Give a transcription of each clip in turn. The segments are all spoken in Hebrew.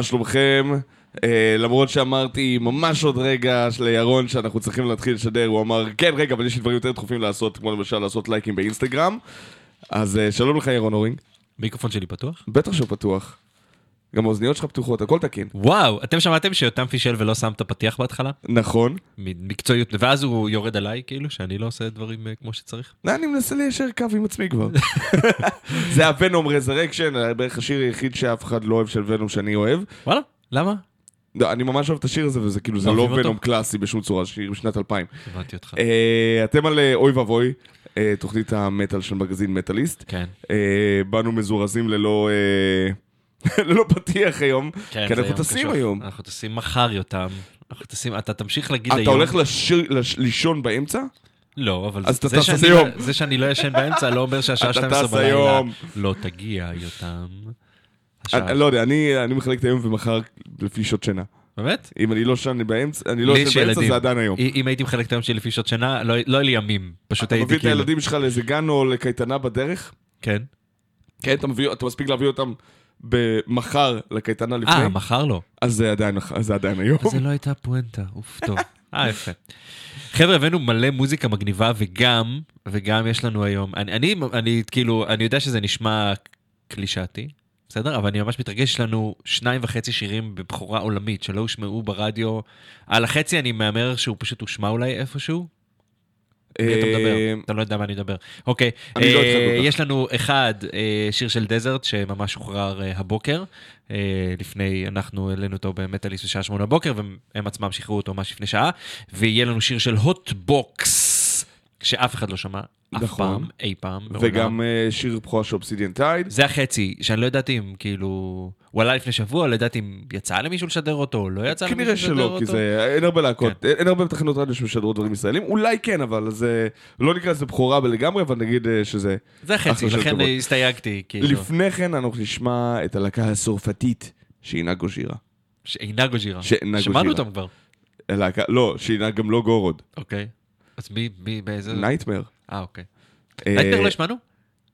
מה שלומכם? Uh, למרות שאמרתי ממש עוד רגע לירון שאנחנו צריכים להתחיל לשדר, הוא אמר, כן, רגע, אבל יש לי דברים יותר דחופים לעשות, כמו למשל לעשות לייקים באינסטגרם. אז uh, שלום לך, ירון הורינג. מיקרופון שלי פתוח? בטח שהוא פתוח. גם האוזניות שלך פתוחות, הכל תקין. וואו, אתם שמעתם שיותם פישל ולא שם את הפתיח בהתחלה? נכון. מקצועיות, ואז הוא יורד עליי, כאילו, שאני לא עושה דברים אה, כמו שצריך? לא, אני מנסה ליישר קו עם עצמי כבר. זה הוונום רזרקשן, בערך השיר היחיד שאף אחד לא אוהב של ונום שאני אוהב. וואלה, למה? לא, אני ממש אוהב את השיר הזה, וזה כאילו, זה לא אותו? ונום קלאסי בשום צורה, שיר משנת 2000. הבנתי אותך. אה, אתם על אה, אוי ואבוי, אה, תוכנית המטאל של מגזין מטאליסט. כן. אה, באנו מזורזים ללא... אה, ללא פתיח היום, כן, כי זה אנחנו טסים. היום. אנחנו טסים מחר, יותם. אנחנו טסים, אתה תמשיך להגיד היום. אתה הולך לשיר- לש- לישון באמצע? לא, אבל אז אתה זה שאני. לא- זה שאני לא ישן באמצע לא אומר שהשעה אתה 12 טס בלילה. לא תגיע, יותם. אני לא יודע, אני אני מחלק את היום ומחר לפי שעות שינה. באמת? אם אני לא שן באמצע, אני לא יש באמצע. זה עדיין היום. אם הייתי מחלק את היום שלי לפי שעות שינה, לא לא היה לי ימים. פשוט אתה הייתי מביא את כאילו... הילדים שלך לאיזה גן או לקייטנה בדרך? כן. כן, אתה מביא, אתה מספיק להביא אותם במחר לקייטנה לפני? אה, מחר לא. אז זה עדיין, אז זה עדיין היום. אז זה לא הייתה פואנטה, אוף, טוב. אה, יפה. חבר'ה, הבאנו מלא מוזיקה מגניבה, וגם, וגם יש לנו היום, אני, אני, אני כאילו, אני יודע שזה נשמע קלישאתי, בסדר? אבל אני ממש מתרגש, יש לנו שניים וחצי שירים בבכורה עולמית שלא הושמעו ברדיו. על החצי אני מהמר שהוא פשוט הושמע אולי איפשהו. מי אתה מדבר? אה, אתה לא יודע מה אני מדבר. אוקיי. לא אה. יש לנו אחד, אה, שיר של דזרט, שממש שוחרר הבוקר. לפני, אנחנו העלינו אותו במטאליסט בשעה שמונה בבוקר, והם עצמם שחררו אותו ממש לפני שעה. ויהיה לנו שיר של הוטבוקס, שאף אחד לא שמע אף נכון. פעם, אי פעם. וגם אה, שיר בכורה של אובסידיאן טייד. זה החצי, שאני לא ידעתי אם כאילו... הוא עלה לפני שבוע, לא ידעתי אם יצא למישהו לשדר אותו, או לא יצא למישהו כנראה לשדר שלא, אותו. כי זה, אין הרבה להקות, אין הרבה תחנות רדיו שמשדרות דברים ישראלים, אולי כן, אבל זה, לא נקרא לזה בכורה לגמרי, אבל נגיד אה, שזה... זה החצי, לכן. הסתייגתי, כאילו. לפני כן אנחנו נשמע את הלהקה הצרפתית, שאינה גוז'ירה. שאינה גוז'ירה. שאינה שמענו גוז'ירה. אותם כבר. הלהקה, לא, שאינה גם לא גורוד, אוקיי. אז מי, מי, באיזה... נייטמר. אה, אוקיי. אה, נייטמר לא השמענו?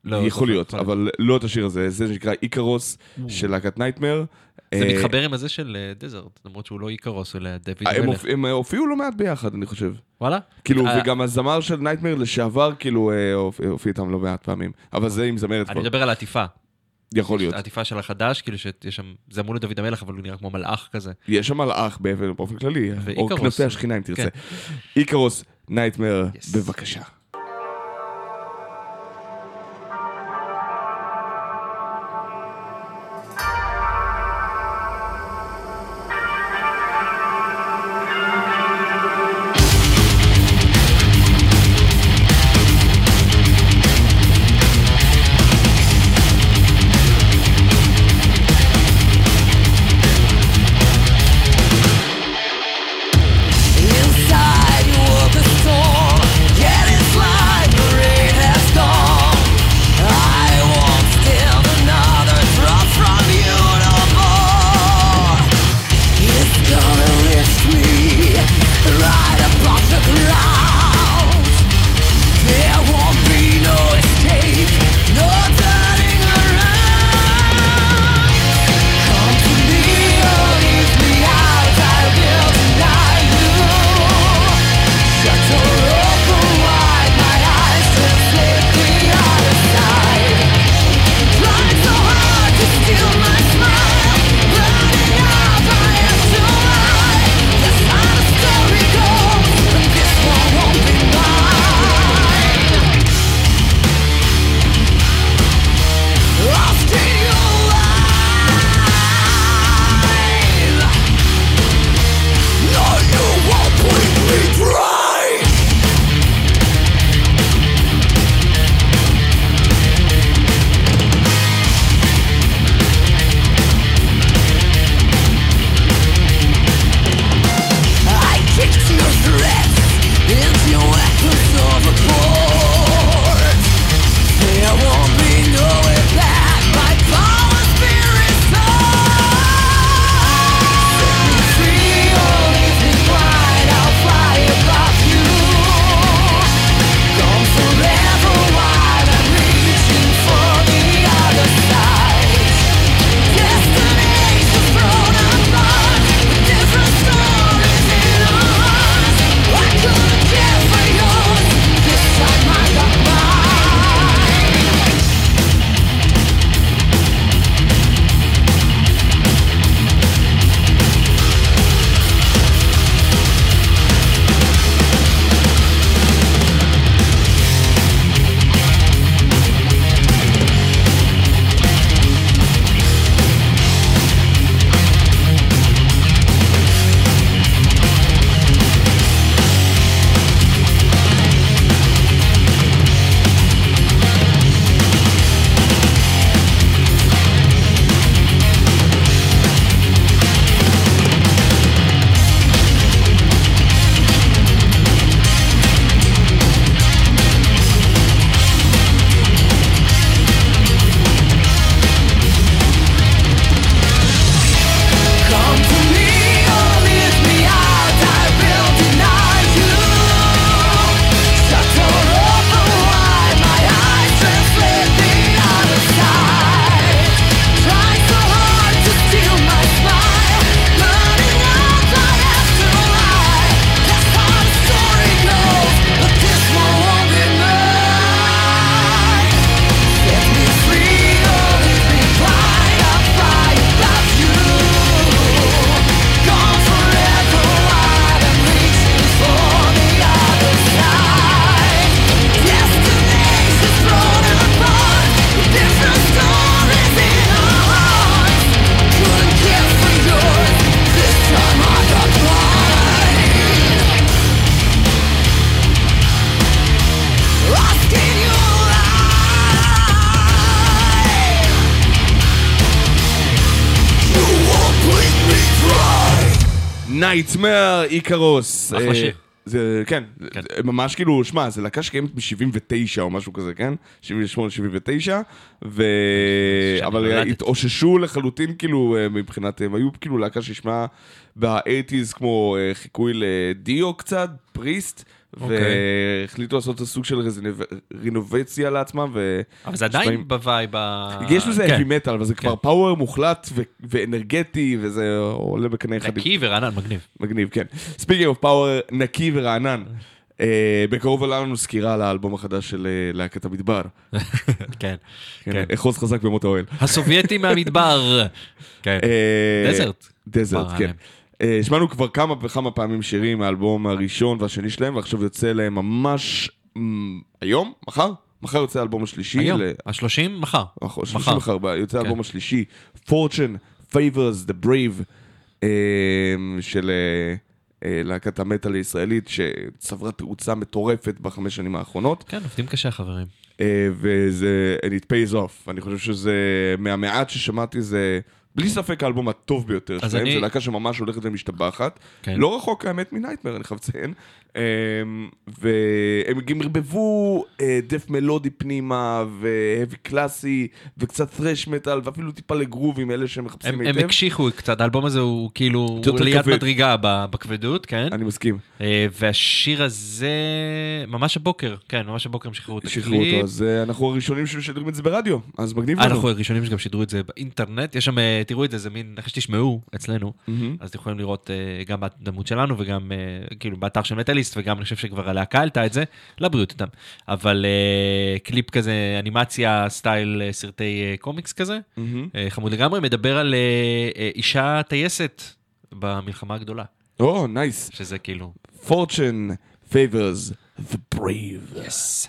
לא, יכול לא להיות, אבל לא את השיר הזה, זה שנקרא איקרוס של להקת נייטמר. זה אה, מתחבר עם הזה של אה, דזרט, למרות שהוא לא איקרוס, אלא דויד מלך. הם הופיעו לא מעט ביחד, אני חושב. וואלה? כאילו, וגם הזמר של נייטמר לשעבר, כאילו, הופיע איתם לא מעט פעמים. אבל זה עם זמרת אני מדבר על עטיפה. יכול להיות. עטיפה של החדש, כאילו שיש שם, זה אמור לדוד המלך, אבל הוא נראה כמו מלאך כזה. יש שם מלאך באופן כללי, או כנפי השכינה אם כן. תרצה. איקרוס, נייטמר, yes. בבקשה. קיץ, מאה, איקרוס. אחלה אה, שיר. זה, כן, כן. זה ממש כאילו, שמע, זה להקה שקיימת ב-79 או משהו כזה, כן? 78, 79, ו... אבל מלדת. התאוששו לחלוטין, כאילו, אה, מבחינת, הם היו כאילו להקה שהשמעה ב-80's כמו אה, חיקוי לדיו קצת, פריסט. אוקיי. והחליטו לעשות את הסוג של רינובציה לעצמם. ו... אבל זה עדיין בווייב ה... יש לזה אבי מטאל, אבל זה כבר כן. פאוור מוחלט ואנרגטי, וזה עולה בקנה אחד. נקי ורענן, מגניב. מגניב, כן. speaker of power נקי ורענן. אה, בקרוב יעלה לנו סקירה על האלבום החדש של אה, להקת המדבר. כן, כן, כן. אחוז חזק במות האוהל. הסובייטים מהמדבר. אה, כן. דזרט. דזרט, כן. אה, שמענו כבר כמה וכמה פעמים שירים מהאלבום הראשון והשני שלהם, ועכשיו יוצא להם ממש היום? מחר? מחר יוצא האלבום השלישי. היום, ל- ה-30 מחר. נכון, מחר. מחר, יוצא כן. האלבום השלישי, Fortune Favors the Brave, אה, של אה, להקת המטאל הישראלית, שצברה תאוצה מטורפת בחמש שנים האחרונות, כן, עובדים קשה חברים. וזה, and it pays off, אני חושב שזה, מהמעט ששמעתי זה... בלי ספק האלבום הטוב ביותר שלהם, אני- זו להקה שממש הולכת ומשתבחת. כן. לא רחוק האמת מנייטמר, אני חייב לציין. אמ, והם גם ערבבו אה, דף מלודי פנימה, והאבי קלאסי, וקצת thrash מטאל, ואפילו טיפה לגרוב עם אלה שמחפשים הם הם היטב. הקשיחו קצת, האלבום הזה הוא כאילו, הוא ליד. מדרגה בכבדות, כן? אני מסכים. אה, והשיר הזה, ממש הבוקר, כן, ממש הבוקר הם שחררו את הקליפ. שחררו אותו, אז אה, אנחנו הראשונים שמשדרים את זה ברדיו, אז מגניב אה, לנו. אנחנו הראשונים שגם שידרו את זה באינטרנט, יש שם, אה, תראו את זה, זה מין, אחרי שתשמעו אצלנו. אז אתם יכולים לראות אה, גם בעמוד שלנו וגם אה, כאילו באתר של מטאליסט, וגם אני חושב שכבר הלהקה העלתה את זה, לבריאות איתם. אבל אה, קליפ כזה, אנימציה, סטייל אה, סרטי אה, קומיקס כזה, מהמם. אה, חמוד לגמרי, מדבר על אה, אה, אישה טייסת במלחמה הגדולה, או, נייס. שזה כאילו... Fortune favors the brave. As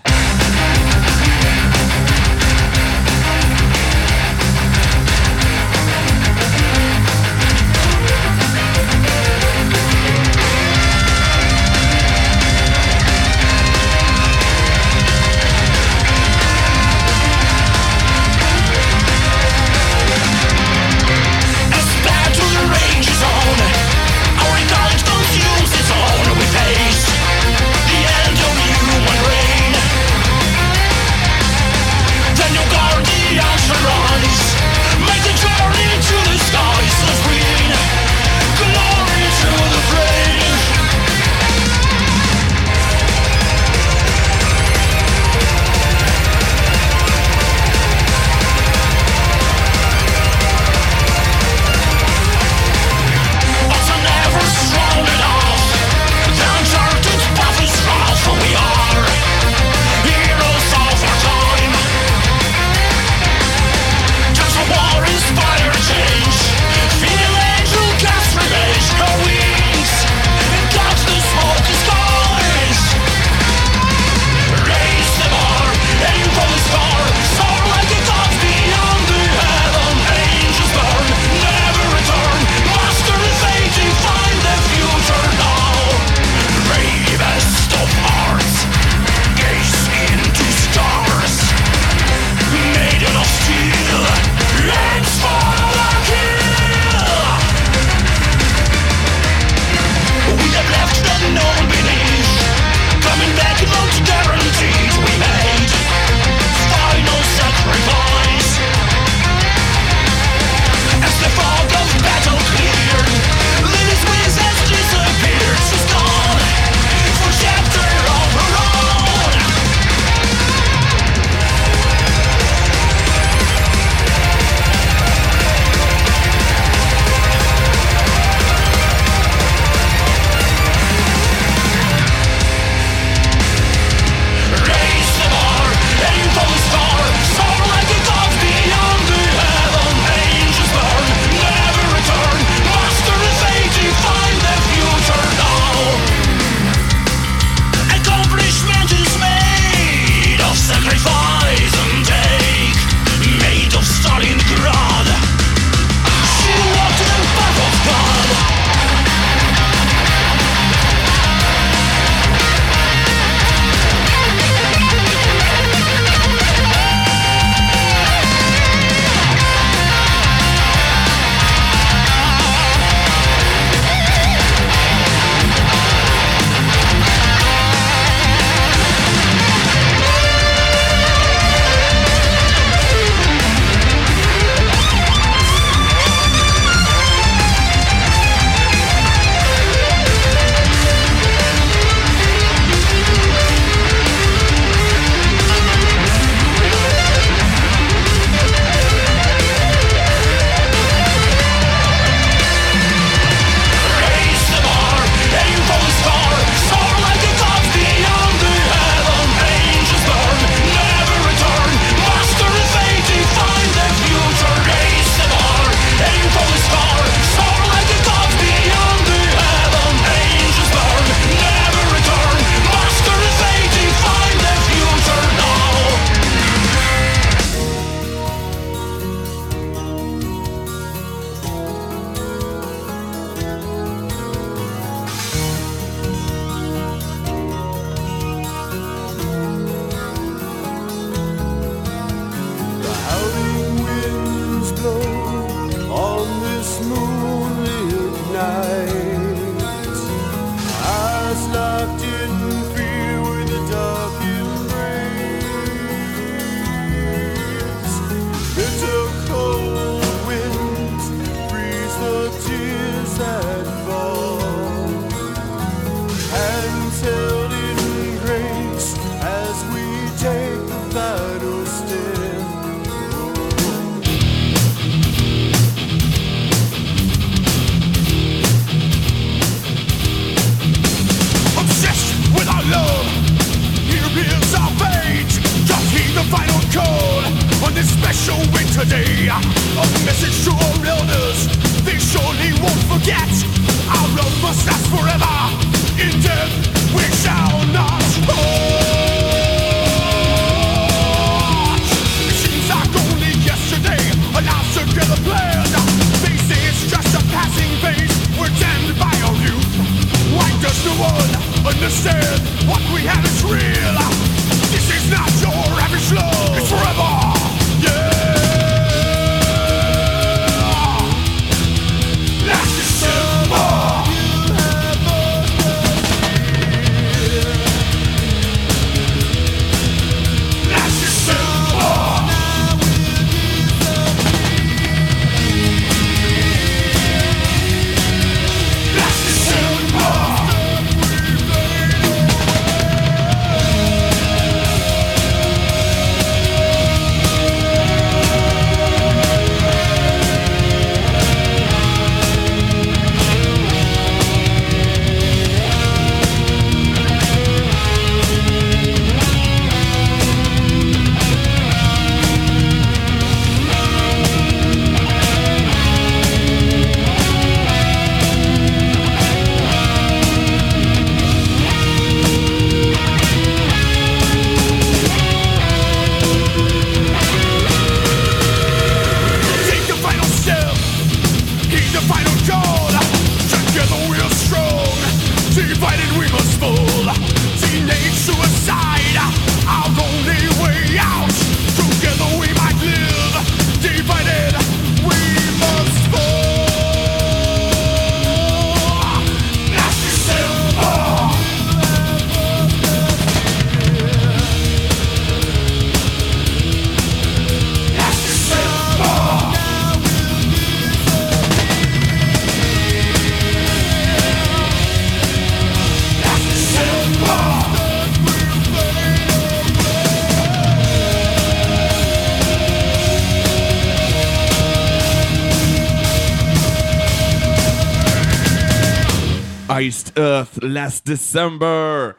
Earth, last December.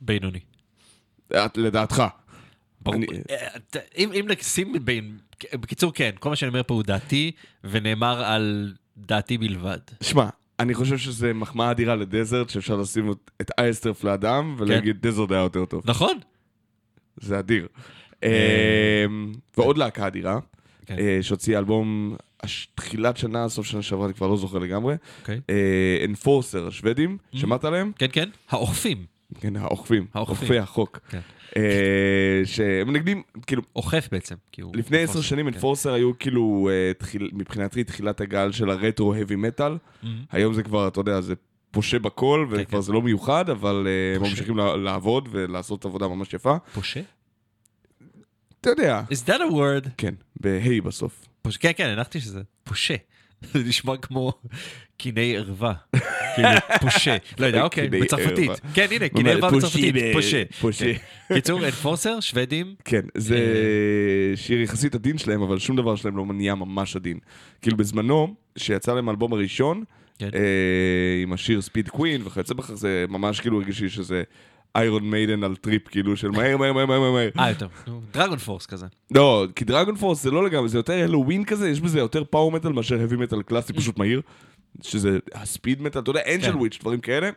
בינוני. את- לדעתך. ברור. אני- אה, ת- אם אם נשים בין... בקיצור, כן, כל מה שאני אומר פה הוא דעתי, ונאמר על דעתי בלבד. שמע, אני חושב שזה מחמאה אדירה לדזרט, שאפשר לשים את- את אייסטרף לאדם, ולהגיד דזרט היה יותר טוב. נכון? זה אדיר. אמ, ועוד להקה אדירה, כן. אה, שהוציאה אלבום תחילת שנה, סוף שנה שעברה, אני כבר לא זוכר לגמרי. אוקיי. אנפורסר, השוודים, שמעת עליהם? כן, כן, האוכפים. כן, האוכפים, האוכפים. אוכפי החוק. כן. אה, שהם מנגנים, כאילו, אוכף בעצם. לפני עשר שנים כן. אנפורסר היו כאילו, אה, מבחינתי, תחילת הגל של הרטרו heavy metal. מהמם. היום זה כבר, אתה יודע, זה פושה בכל, וכבר כן. זה לא מיוחד, אבל אה, הם. ממשיכים לעבוד ולעשות עבודה ממש יפה. פושה? אתה יודע, is that a word? כן, בהיי בסוף. פוש... כן, כן, הנחתי שזה פושה. זה נשמע כמו קיני ערווה. כאילו, פושה. לא יודע, אוקיי, בצרפתית. כן, הנה, קיני ערווה בצרפתית, פושה. פושה. כן. קיצור, אנפורסר, שוודים. כן, זה אה. שיר יחסית עדין שלהם, אבל שום דבר שלהם לא נהיה ממש עדין. כאילו בזמנו, שיצא להם האלבום הראשון, כן. אה, עם השיר ספיד קווין וכיוצא בכך, זה ממש כאילו הרגיש לי שזה Iron Maiden על טריפ, כאילו של מהר, מהר, מהר, מהר, מהר. אה, יותר. DragonForce כזה. לא, כי DragonForce זה לא לגמרי, זה יותר Helloween כזה, יש בזה יותר power metal מאשר heavy metal קלאסי, פשוט מהיר. שזה ה speed metal, אתה יודע, Angel כן. Witch, דברים כאלה.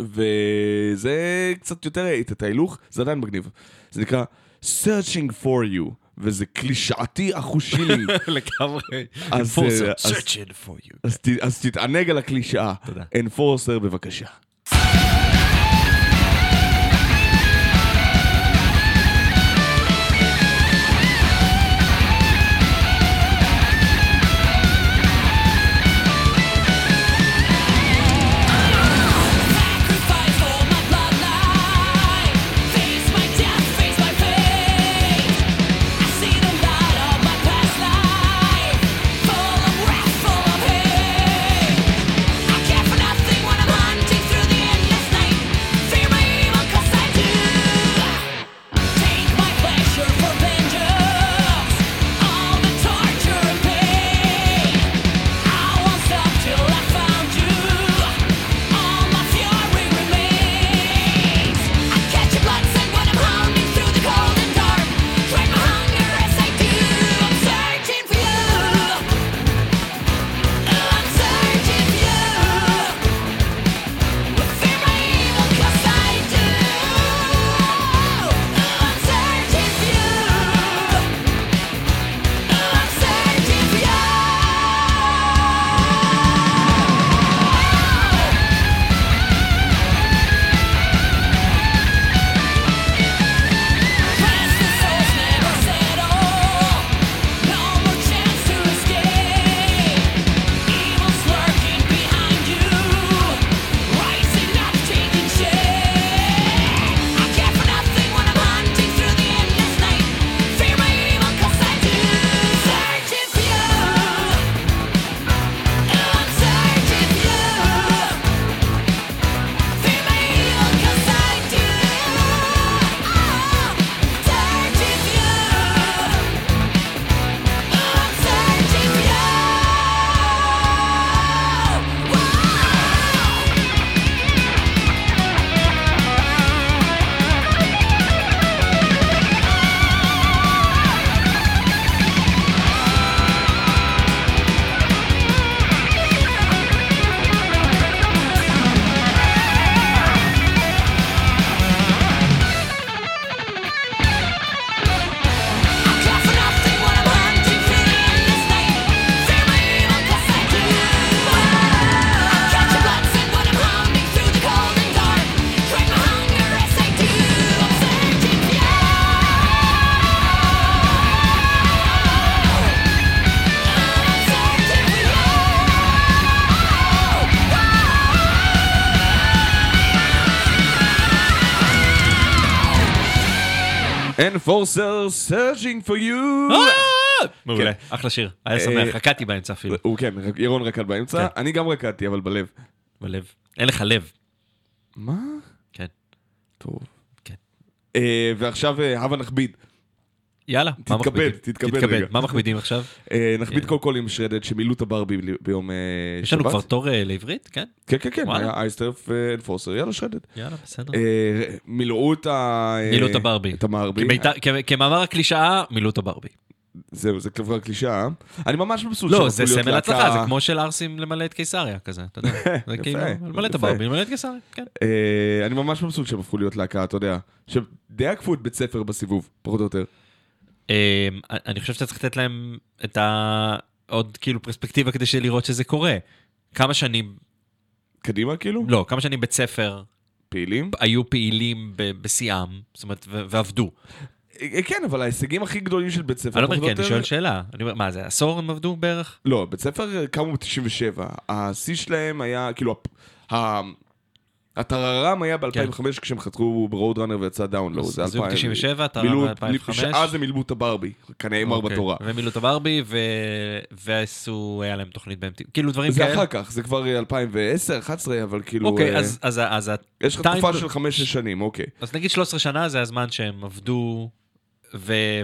וזה קצת יותר את ההילוך, זה עדיין מגניב. זה נקרא Searching for you, וזה קלישאתי אחושיני. לגמרי. אה, אז- searching for you. אז, תתענג על הקלישאה. תודה. Enforcer בבקשה. Enforcer searching for you. אה! מעולה, אחלה שיר. היה שמח, אה, רקדתי באמצע אפילו, הוא כן, ירון רקד באמצע, כן. אני גם רקדתי, אבל בלב. בלב. אין לך לב. מה? כן. טוב. כן. אה, ועכשיו אה, הבה נכביד. יאללה, תתכבד? תתכבד רגע. מה מכבידים עכשיו? אה, נכביד קודם כל עם שרדד שמילאו את הברבי ביום אה, שבת. יש לנו כבר תור אה, לעברית? כן? כן, כן, כן. היה אייסטרף אנפורסר, יאללה שרדד. יאללה, בסדר. אה, מילאו את ה... אה, מילאו את הברבי. את הברבי. כמאמר הקלישאה, מילאו את הברבי. זהו, זה כבר קלישאה. אני ממש מבסוט לא, זה סמל הצלחה, זה כמו של ערסים למלא את קיסריה כזה, אתה יודע. זה כאילו, למלא את. הברבי, למלא את קיסריה, כן. אה, אני ממש מבסוט שהם הפכו להיות להקה, אתה יודע. שדי עקפו את בית ספר בסיבוב, פחות או יותר. אה, אני חושב שאתה צריך לתת להם את ה... עוד כאילו פרספקטיבה כדי לראות שזה קורה. כמה שנים, קדימה כאילו? לא, כמה שנים בית ספר פעילים? היו פעילים בשיאם, זאת אומרת, ועבדו. אה, כן, אבל ההישגים הכי גדולים של בית ספר... אני לא אומר כן, אני יותר- שואל שאלה. אני אומר, מה זה, עשור הם עבדו בערך? לא, בית ספר אה, קמו ב-97. השיא שלהם היה, כאילו, הטררם היה ב-2005 כשהם חתכו ברוד ראנר ויצא דאונלואו. כן. זה ב-97, הטררם מילאו- ב-2005. שאז הם מילאו את הברבי, כנראה עם ארבע אוקיי. והם מילאו את הברבי, ו- ועשו, היה להם תוכנית ב-MTV, כאילו דברים זה כאלה. אחר כך, זה כבר אה, 2010, 11, אבל כאילו... אוקיי, אה, אז- יש לך תקופה של 5-6 שנים, אוקיי. אז נגיד 13 שנה זה הזמן שהם עבדו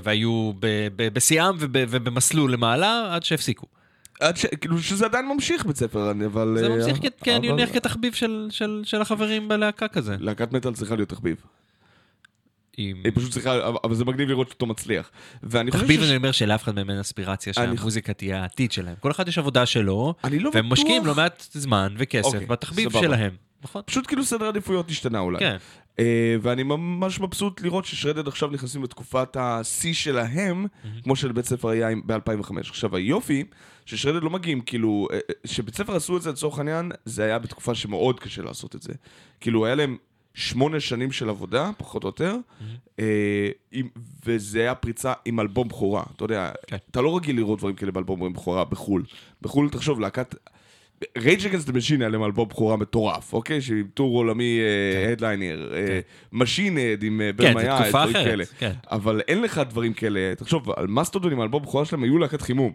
והיו בשיאם וב- ובמסלול למעלה עד שהפסיקו. ש... כאילו שזה עדיין ממשיך בית ספר, אני- אבל... זה אה, ממשיך כ- כן, אבל- יוניח כתחביב של- של של החברים בלהקה כזה. להקת מטאל צריכה להיות תחביב. עם- היא פשוט צריכה, אבל זה מגניב לראות אותו מצליח. ואני חושב תחביב ש... אני אומר שלאף אחד מהם אין אספירציה שהמוזיקה תהיה העתיד שלהם. כל אחד יש עבודה שלו, אני לא והם בטוח. משקיעים לא מעט זמן וכסף אוקיי, בתחביב סבבה. שלהם. נכון? פשוט כאילו סדר עדיפויות השתנה אולי. כן. אה, ואני ממש מבסוט לראות ששרדד עכשיו נכנסים לתקופת השיא שלהם, כמו שלבית ספר היה ב-2005. עכשיו היופי, ששרדד לא מגיעים, כאילו, אה, אה, שבית ספר עשו את זה לצורך העניין, זה היה בתקופה שמאוד קשה לעשות את זה. כאילו, היה להם שמונה שנים של עבודה, פחות או יותר, אה, עם- וזה היה פריצה עם אלבום בכורה. אתה יודע, כן. אתה לא רגיל לראות דברים כאלה באלבום בכורה בחו"ל. בחו"ל, תחשוב, להקת... רייג' אגנסט המשין היה להם אלבום בכורה מטורף, אוקיי? שעם טור עולמי הדליינר, משין-הד עם כן, זו במאיה, תקופה דברים אחרת, כאלה. כן. אבל אין לך דברים כאלה, תחשוב, על מסטודון עם האלבום בכורה שלהם היו להקת חימום,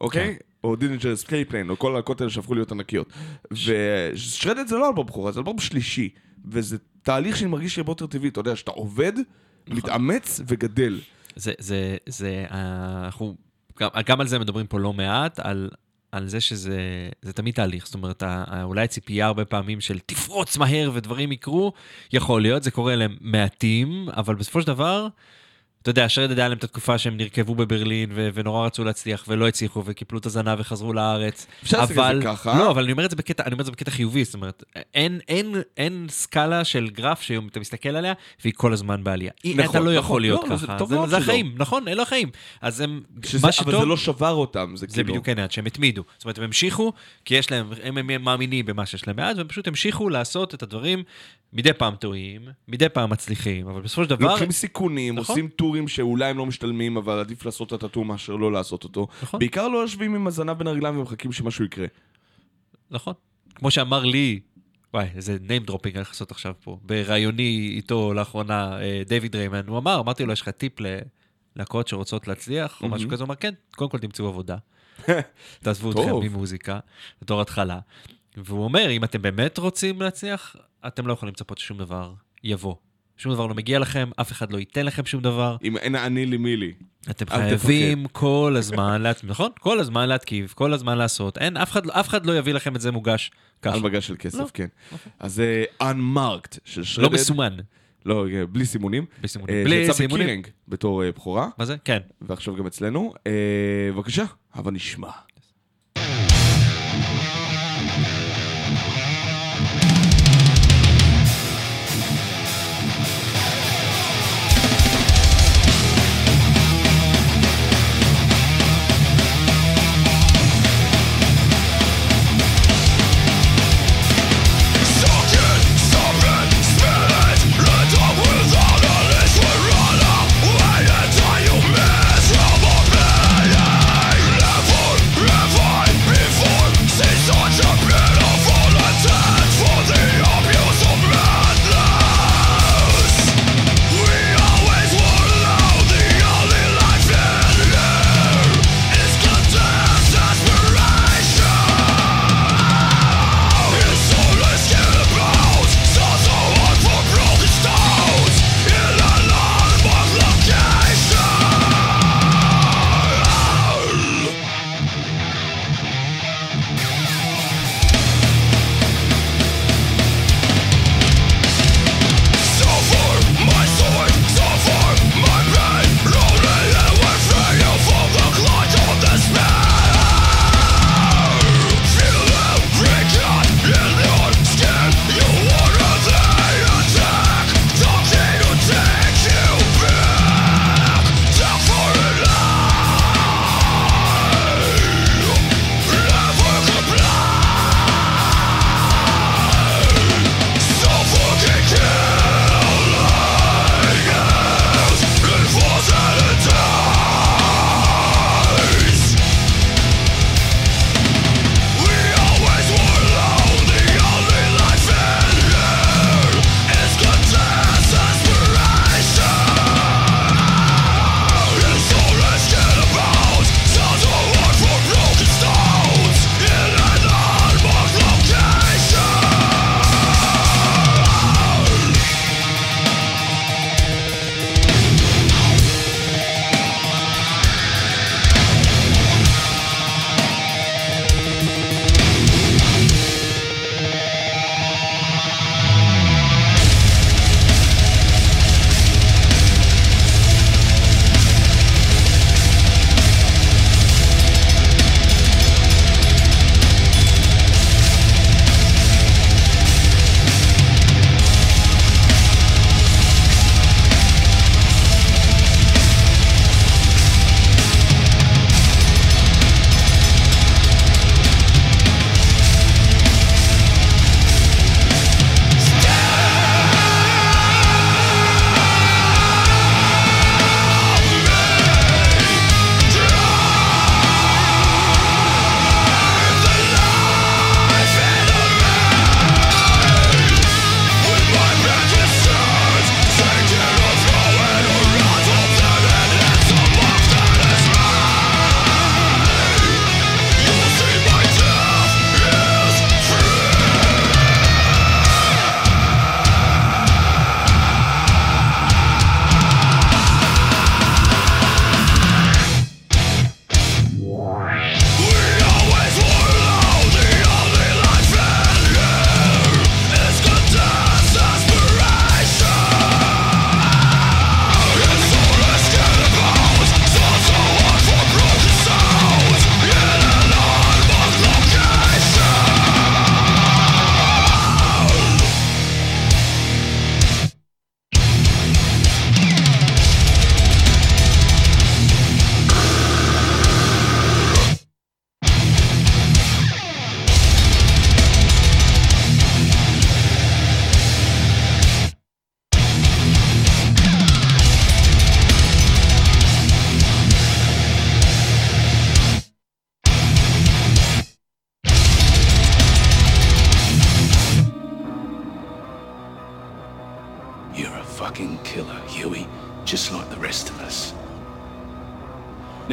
אוקיי? או דינג'ר סקייפליין, או כל הלהקות האלה שהפכו להיות ענקיות. ושרדד זה לא אלבום בכורה, זה אלבום שלישי. וזה תהליך שאני מרגיש הרבה יותר טבעי, אתה יודע, שאתה עובד, מתאמץ וגדל. זה, זה, זה, אה, אנחנו, גם, גם על זה מדברים פה לא מעט, על, על זה שזה זה תמיד תהליך. זאת אומרת, אולי הציפייה הרבה פעמים של תפרוץ מהר ודברים יקרו, יכול להיות, זה קורה להם מעטים, אבל בסופו של דבר, אתה יודע, שרדד היה להם את התקופה שהם נרכבו בברלין ו- ונורא רצו להצליח ולא הצליחו וקיפלו את הזנב וחזרו לארץ. אפשר להסתכל על אבל, זה ככה. לא, אבל אני אומר את זה בקטע, אני אומר את זה בקטע חיובי, זאת אומרת, אין, אין, אין סקאלה של גרף שהיום אתה מסתכל עליה והיא כל הזמן בעלייה. נכון, אתה לא נכון, יכול להיות לא, לא, זה ככה, זה, זה שלא. החיים, נכון, אלה החיים. אז הם, שזה, מה שטוב, אבל זה לא שבר אותם, זה, זה כאילו... בדיוק העניין, שהם התמידו. זאת אומרת, הם המשיכו, כי יש להם, הם, הם, הם מאמינים במה שיש להם מאז, והם פשוט המשיכו לעשות את הדברים מדי פעם טועים, מדי פעם מצליחים, אבל בסופו של דבר, לוקחים סיכונים, נכון. עושים טורים שאולי הם לא משתלמים, אבל עדיף לעשות את הטור מאשר לא לעשות אותו. נכון. בעיקר לא יושבים עם הזנב בין הרגליים ומחכים שמשהו יקרה. נכון. כמו שאמר לי, וואי, איזה name dropping אני הולך לעשות עכשיו פה, בראיוני איתו לאחרונה, אה, דיוויד ריימן, הוא אמר, אמרתי לו, יש לך טיפ ללהקות שרוצות להצליח, או משהו כזה, הוא אמר, כן, קודם כל תמצאו עבודה. תעזבו אתכם. ממוזיקה, בתור התחלה. והוא אומר, אם אתם באמת רוצים להצליח, אתם לא יכולים לצפות ששום דבר יבוא. שום דבר לא מגיע לכם, אף אחד לא ייתן לכם שום דבר. אם אין אני לי מי לי. אתם חייבים כל הזמן, להת... נכון? כל הזמן להתקיף, כל הזמן לעשות. אין, אף אחד, אף אחד לא יביא לכם את זה מוגש ככה. על מגש של כסף, לא. כן. אז זה Unmarked של שרדד. לא מסומן. לא, אה, בלי סימונים. בלי סימונים. אה, בלי שיצא סימונים. בקירינג בתור אה, בכורה, מה זה? כן. ועכשיו גם אצלנו. אה, בבקשה, הבה נשמע.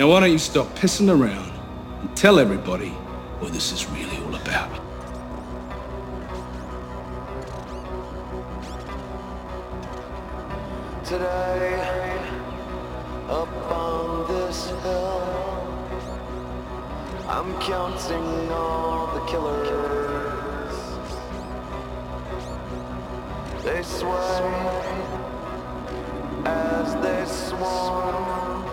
Now, why don't you stop pissing around and tell everybody what this is really all about? Today, up on this hill, I'm counting all the killers. They sway as they swarm.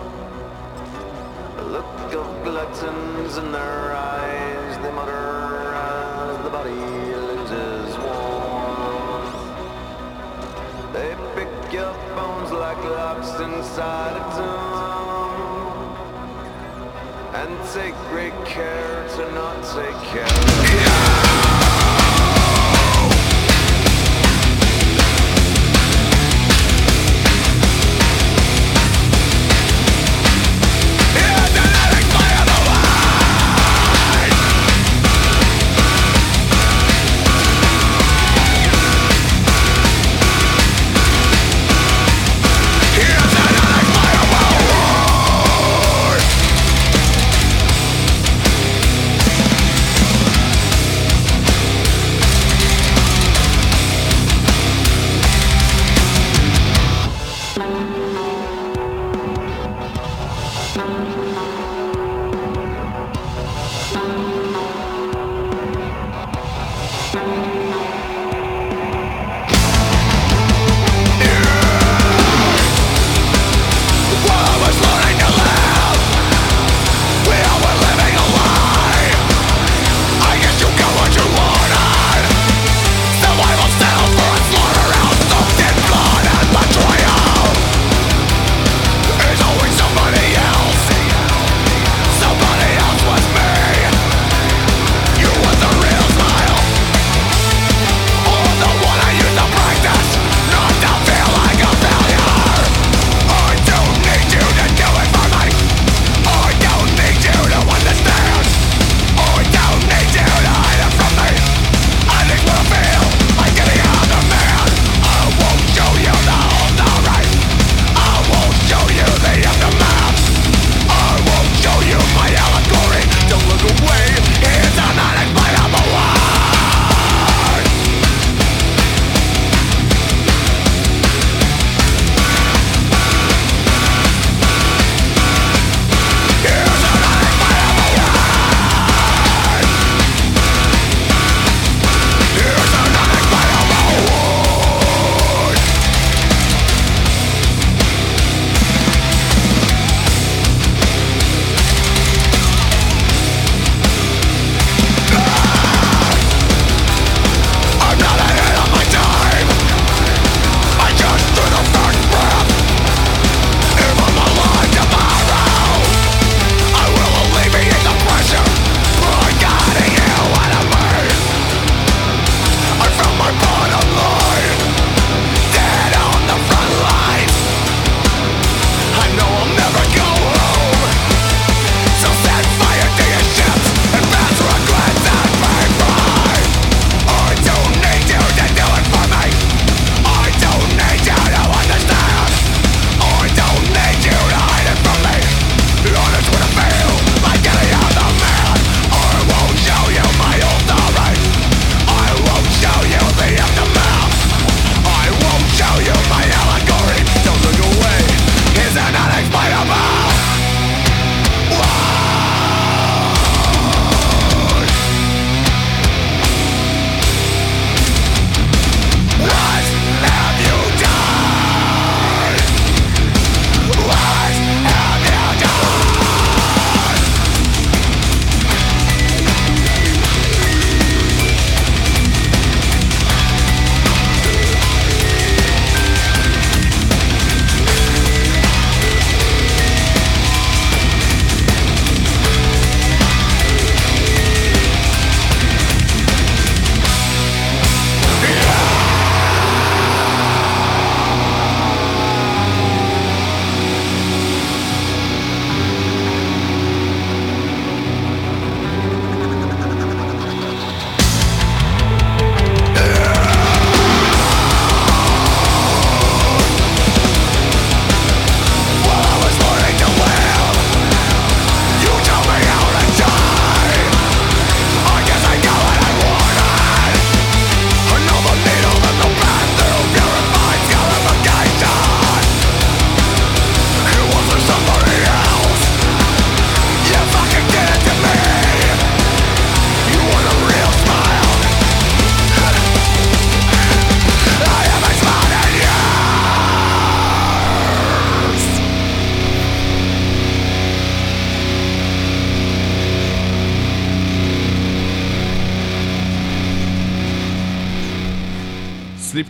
Look of gluttons in their eyes, they mutter as the body loses warmth. They pick your bones like locks inside a tomb. And take great care to not take care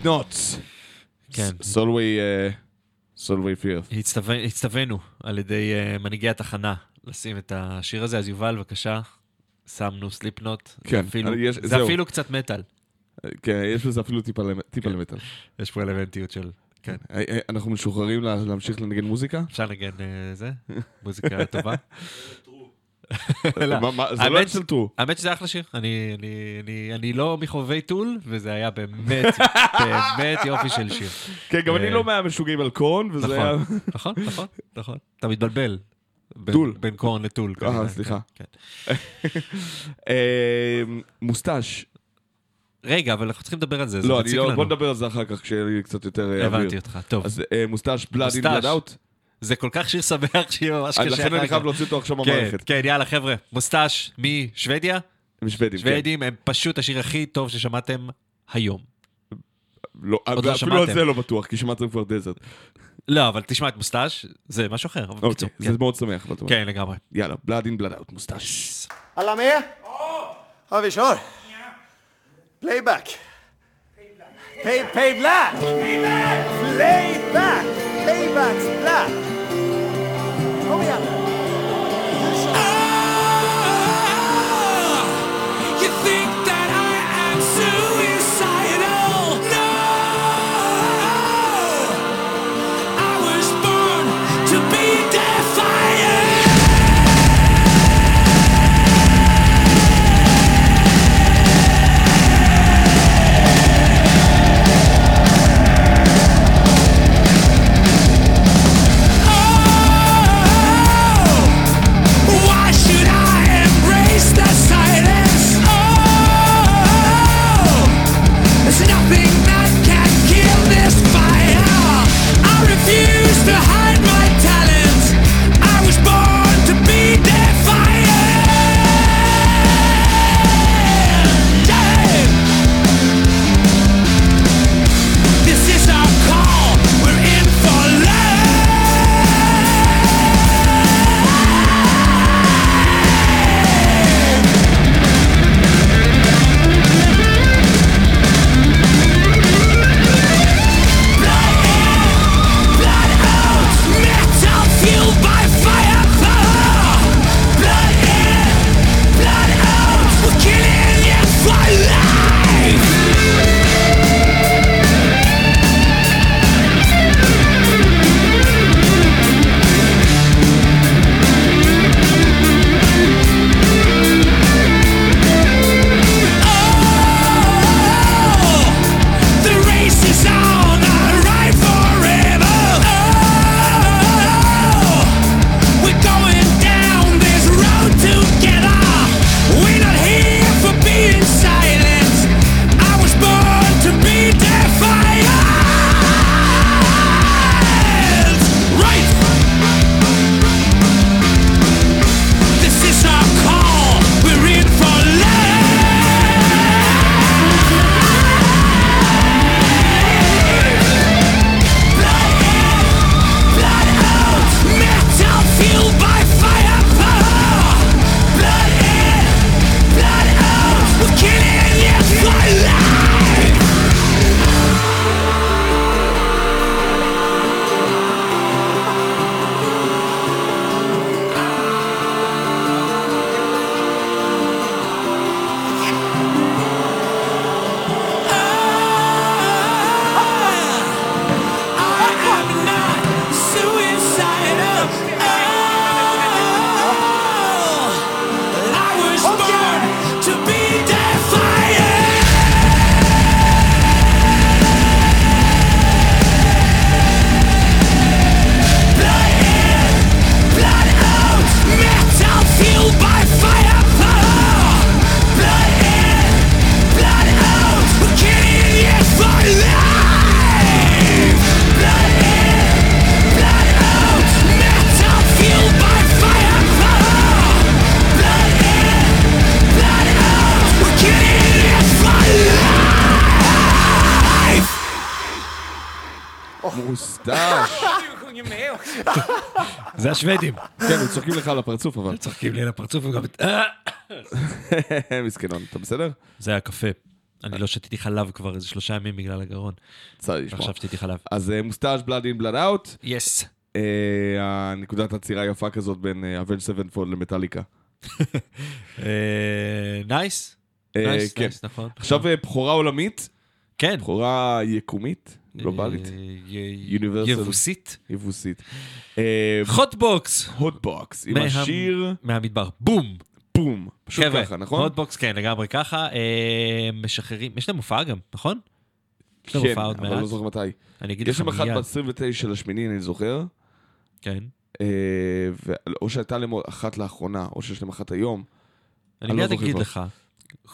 Slipknot. כן. Solway, Solway Firth. הצטווה- הצטווינו על ידי אה, מנהיגי התחנה לשים את השיר הזה, אז יובל, בבקשה, שמנו Slipknot. כן, אפילו, יש- זה. אפילו קצת מטאל. כן, יש בזה אפילו טיפה טיפה למטאל. יש פה אלמנטים של... כן. אה, אה, אנחנו משוחררים לה- להמשיך לנגן מוזיקה? אפשר לנגן אה, זה? מוזיקה טובה? זה לא של Tool. האמת שזה אחלה שיר. אני, לא מחובבי Tool, וזה היה באמת, באמת יופי של שיר. כן, גם אני אה, לא מהמשוגעים על קורן, וזה היה... נכון, נכון, נכון, נכון. אתה מתבלבל. טול. בין קורן לטול. אה, סליחה. כן, כן. אה, מוסטש. רגע, אבל אנחנו צריכים לדבר על זה, זה לא, מציק לא, לנו. בוא נדבר על זה אחר כך, כשיהיה לי קצת יותר אה, אוויר. הבנתי אותך, טוב. אז אה, מוסטש, בלאד אין. בלאד אאוט. זה כל כך שיר שמח שיהיה ממש קשה לכן אני חייב. להוציא אותו עכשיו כן, במערכת. כן, יאללה, חבר'ה. מוסטש משוודיה? הם שוודים, כן. שוודים הם פשוט השיר הכי טוב ששמעתם היום. לא, עוד לא אפילו על. זה לא בטוח, כי שמעתם כבר דזרט. לא, אבל תשמע את מוסטש, זה משהו אחר. אבל אוקיי, זה מאוד שמח. אבל אתה אומר. כן, לגמרי. יאללה, בלאד אין בלאד אאוט, מוסטש. Ja, vi kör. Playback. Pay, pay black. Playback. Playback's black. Oh, Kom igen. השוודים. כן, הם צוחקים לך על הפרצוף, אבל. צוחקים לי על הפרצוף וגם... מסכנון, אתה בסדר? זה הקפה. אני לא שתיתי חלב כבר איזה שלושה ימים בגלל הגרון. צר לי לשמוע. עכשיו שתיתי חלב. אז אה, Mustasch, Blood In Blood Out. Yes. הנקודת עצירה היפה כזאת בין Avenged Sevenfold למטאליקה. Nice. אה, nice. Nice, נכון. עכשיו אה, בכורה עולמית, כן. בכורה יקומית, גלובלית, אה. יבוסית. יבוסית. אה, Hotbox. Hotbox, עם השיר מהמדבר. בום. בום. פשוט ככה, נכון? Hotbox, כן, לגמרי ככה. אה, משחררים, יש להם הופעה גם, נכון? יש להם כן, הופעה עוד אבל מעט. לא זוכר מתי. אני אגיד יש לך שם אחת מיד. ב-29 לשמיני, אני זוכר. כן. אה, או שהייתה להם אחת לאחרונה, או שיש להם אחת היום. אני לא מיד אגיד. לך.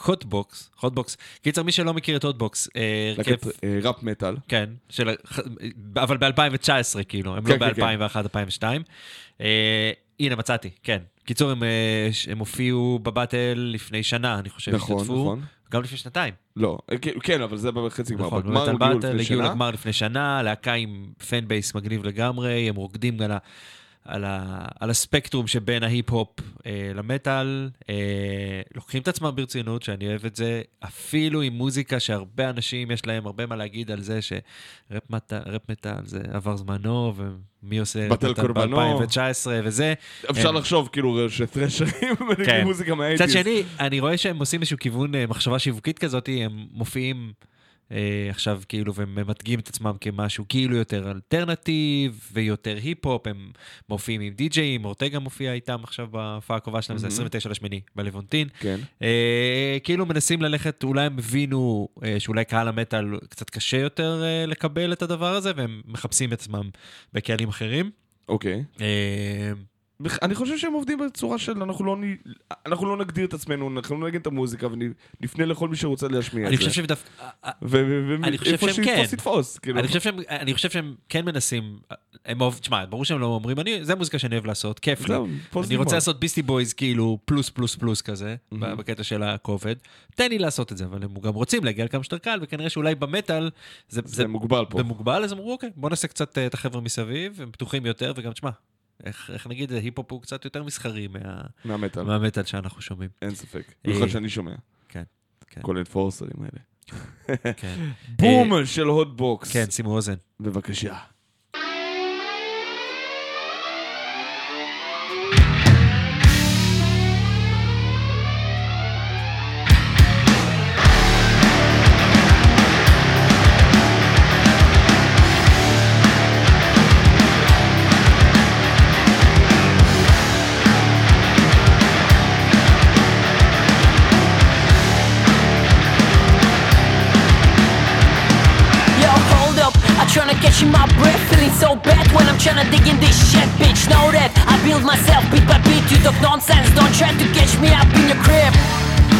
Hotbox, Hotbox. קיצר, מי שלא מכיר את Hotbox, אה, הרכב, אה, rap metal. כן, של, אבל ב-2019 כאילו, הם כן, לא כן, כן. ב-2001-2002. הנה, מצאתי, כן. קיצור, הם, אה, הם הופיעו ב Battle לפני שנה, אני חושב, נכון, השתתפו. נכון. גם לפני שנתיים. לא, אה, כן, כן, אבל זה בחצי גמר. נכון, בגמר הגיעו לפני הגיעו שנה. לגמר לפני שנה, להקה עם fan base מגניב לגמרי, הם רוקדים על, ה, על, ה, על הספקטרום שבין ההיפ-הופ אה, למטאל, אה, לוקחים את עצמם ברצינות, שאני אוהב את זה, אפילו עם מוזיקה שהרבה אנשים יש להם הרבה מה להגיד על זה שראפ מטאל, זה עבר זמנו, ומי עושה בטל קורבנו. ב-2019 וזה. אפשר הם- לחשוב כאילו שטרשרים מנגנים כן. מוזיקה מהאייטיז. מצד שני, אני רואה שהם עושים איזשהו כיוון אה, מחשבה שיווקית כזאת, הם מופיעים עכשיו כאילו, והם ממתגים את עצמם כמשהו כאילו יותר אלטרנטיב ויותר היפ-הופ, הם מופיעים עם די-ג'אים, אורטגה מופיע איתם עכשיו בהופעה הקרובה שלהם, זה 29 לשמיני בלוונטין. כן. אה, כאילו מנסים ללכת, אולי הם הבינו אה, שאולי קהל המטאל קצת קשה יותר אה, לקבל את הדבר הזה, והם מחפשים את עצמם בקהלים אחרים. אוקיי. אה, בכ- אני חושב שהם עובדים בצורה של אנחנו לא, נ- אנחנו לא נגדיר את עצמנו, אנחנו לא נגן את המוזיקה ונפנה לכל מי שרוצה להשמיע את זה. שדווקא... ואיפה אני חושב שהם כן. שיתפוס יתפוס. כאילו. אני חושב שהם, אני חושב שהם כן מנסים, הם אוהב, תשמע, ברור שהם לא אומרים, אני, זה מוזיקה שאני אוהב לעשות, כיף לי. זה אני רוצה. לעשות Beastie Boys כאילו פלוס פלוס פלוס כזה, ב- בקטע של הכובד. תן לי לעשות את זה, אבל הם גם רוצים להגיע לכמה שיותר קל, וכנראה שאולי במטאל זה, זה מוגבל פה. זה מוגבל, אז אמרו, אוקיי, בוא נעשה קצת אה, את החבר'ה מסביב, הם פתוחים יותר, וגם, תשמע, איך, איך נגיד, היפ-הופ הוא קצת יותר מסחרי מה, מהמטאל. מהמטאל שאנחנו שומעים. אין ספק. אה, במיוחד שאני שומע. כן, כן. כל האנפורסרים האלה. כן. בום של הוטבוקס. כן, שימו אוזן. בבקשה. I'm tryna catch in my breath Feeling so bad when I'm tryna dig in this shit Bitch, know that I build myself bit by bit You talk nonsense, don't try to catch me up in your crib.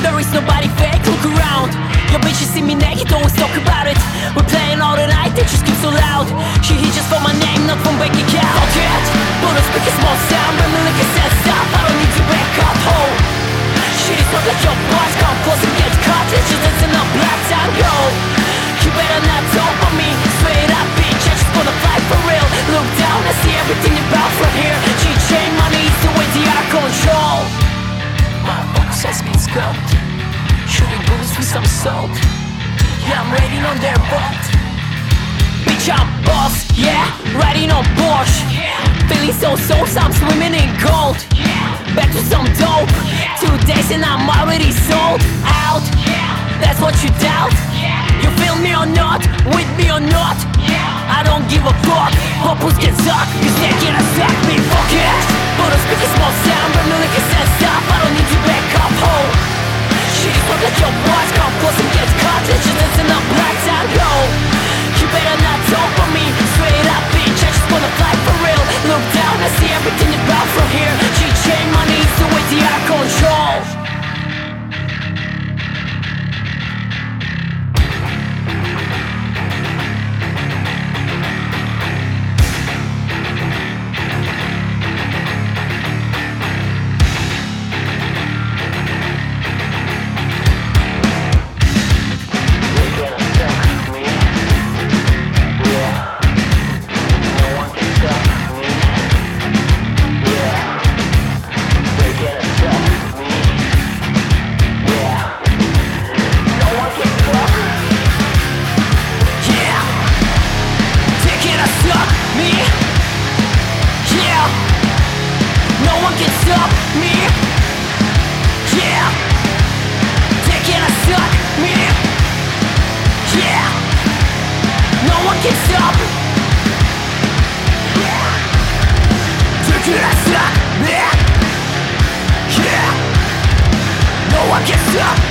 There is nobody fake, look around. Your bitches see me naked, always talk about it. We're playing all the night, they just keep so loud. She hit just for my name, not from bank account it, but I speak a small sound But me like I said, stop, I don't need to back up, ho. Shit is not like your boss, come close and get caught. It's just dancing up, black time, go You better not talk on me, for real. Look down, and see everything about from here. G-chain money is the way they are control My box has been scoped Shooting bullets with some salt Yeah, I'm riding on their boat Bitch, I'm boss, yeah, riding on Porsche. Feeling so so, I'm swimming in gold. Back to some dope. Two days and I'm already sold out. That's what you doubt. You feel me or not, with me or not I don't give a fuck. Hoppers can suck, cause they cannot suck me Fuck it. But I speak a small sound, but no like I said stop I don't need to back up, ho. Shit is not like your boss, come close and get caught. It's just dancing up black time, go You better not talk for me, straight up bitch I just wanna fly for real. Look down, I see everything about from here. G-chain money is the way they are control Yeah.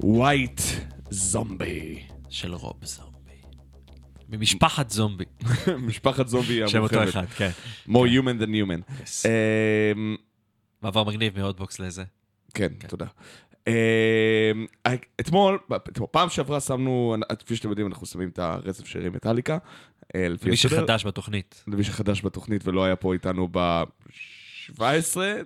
White Zombie. של רוב זומבי. ממשפחת זומבי. משפחת זומבי שם אותו המורחבת. אחד, כן. more human than human. Yes. אמ, מעבר מגניב מהוטבוקס לזה. כן, תודה. אמ, אתמול, אתמול, פעם שעברה שמנו, כפי שאתם יודעים, אנחנו שמים את הרצף שירים מטאליקה. אה, לפי מי הסדר. שחדש בתוכנית. למי שחדש בתוכנית ולא היה פה איתנו ב-17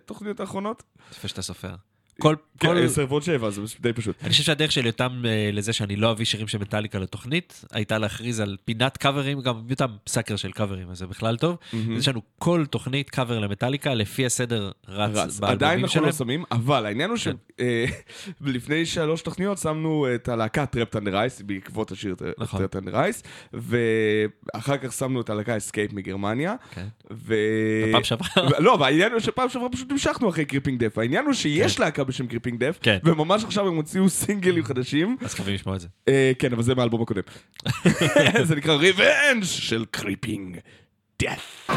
תוכניות האחרונות. לפני שאתה סופר. כל, כל... כן, 10 ועוד 7, זה די פשוט. אני חושב שהדרך שלי אותם אה, לזה שאני לא אביא שירים של מטאליקה לתוכנית, הייתה להכריז על פינת קאברים, גם אותם sucker של קאברים, אז זה בכלל טוב. יש לנו כל תוכנית קאבר למטאליקה, לפי הסדר רץ רץ. באלבומים עדיין אנחנו שלהם. לא שמים, אבל העניין הוא שלפני שלוש תוכניות שמנו את הלהקה Trapped Under Ice, בעקבות השיר נכון. Trapped Under Ice, ואחר כך שמנו את הלהקה Escape מגרמניה. כן. ו... בפעם שעברה. לא, והעניין הוא שפעם שעברה פשוט המשכנו אחרי Creeping Death. העניין הוא שיש להקה בשם Creeping Death, כן. וממש עכשיו הם הוציאו סינגלים חדשים. אז חייבים לשמוע את זה. אה, כן, אבל זה מהאלבום הקודם. זה נקרא Revenge של Creeping Death.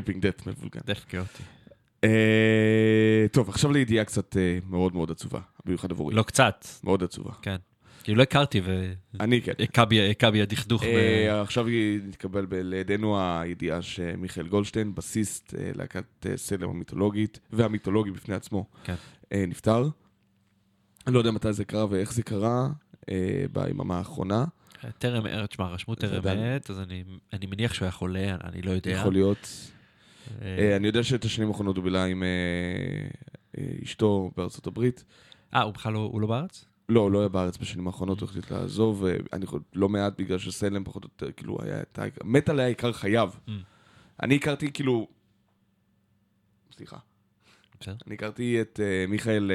Creeping Death מבולגן. Death כאוטי. אה, טוב, עכשיו לידיעה קצת אה, מאוד מאוד עצובה, במיוחד עבורי. לא קצת, מאוד עצובה. כן. כאילו לא הכרתי אני כן. הכה בי הדכדוך. אה, עכשיו נתקבל לידינו הידיעה שמיכאל גולדשטיין, בסיסט להקת Salem המיתולוגית, והמיתולוגי בפני עצמו, כן. נפטר. אני לא יודע מתי זה קרה ואיך זה קרה, ביממה האחרונה. טרם, אה, תשמע, רשמו טרם עת, אז אני אני מניח שהוא היה חולה, אני לא יודע. יכול להיות. אה, אני יודע שאת השנים האחרונות הוא בילה עם אה, אה, אשתו בארצות הברית. אה, הוא בכלל לא לא בארץ? לא, הוא לא היה בארץ בשנים האחרונות, הוא החליט לעזוב, אני חושב, לא מעט בגלל שסלם פחות או יותר, כאילו, היה את ה... מטאל היה עיקר חייו. Mm. אני הכרתי, כאילו... סליחה. אני הכרתי את מיכאל,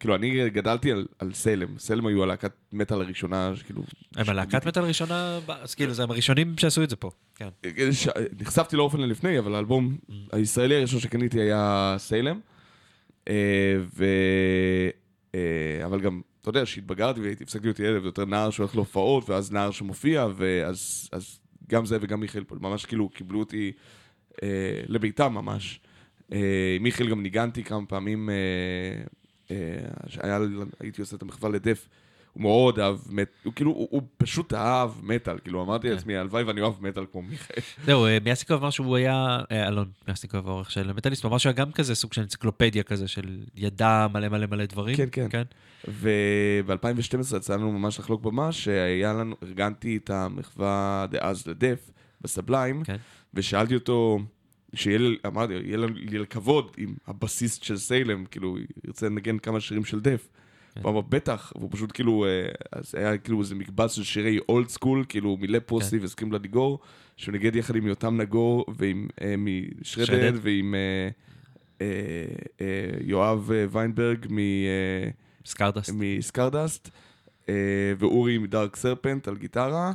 כאילו, אני גדלתי על, על סלם. סלם היו הלהקת מטאל הראשונה, שכאילו... הם הלהקת מטאל הראשונה, אז כאילו, זה הם הראשונים שעשו את זה פה. כן. ש... נחשפתי לאופן לפני, אבל האלבום הישראלי הראשון שקניתי היה סיילם. אה, ו... אה, אבל גם, אתה יודע, שהתבגרתי והייתי, הפסקתי להיות ילד ויותר נער שהולך להופעות, ואז נער שמופיע, ואז אז גם זה וגם מיכאל פה, ממש כאילו קיבלו אותי אה, לביתם ממש. אה, מיכאל גם ניגנתי כמה פעמים, אה, אה, שהיה, הייתי עושה את המחווה לדף. הוא מאוד אהב, מט... הוא כאילו, הוא, הוא פשוט אהב מטאל, כאילו אמרתי לעצמי, הלוואי ואני אוהב מטאל כמו מיכאל. זהו, אה, מיאסיקוב אמר שהוא היה, אה, אלון מיאסיקוב העורך של מטאליסט, הוא אמר שהוא היה גם כזה סוג של אנציקלופדיה כזה, של ידע מלא מלא מלא דברים. כן, כן. וב-2012 יצא לנו ממש לחלוק במה, שהיה לנו, ארגנתי את המחווה דאז לדף, בסבליים, כן. ושאלתי אותו, שיהיה אמרתי, יהיה לי לכבוד עם הבסיסט של סיילם, כאילו, ירצה לנגן כמה שירים של דף. כן. הוא אמר, בטח, והוא פשוט כאילו, אה, אז היה כאילו איזה מקבץ של שירי אולד סקול, כאילו פוסי כן. והסכים לדיגור, שהוא ניגד יחד עם יותם נגור ועם אה, משרדד שרדד. ועם אה, יואב ויינברג. מסקרדסט, ואורי מדארק סרפנט על גיטרה,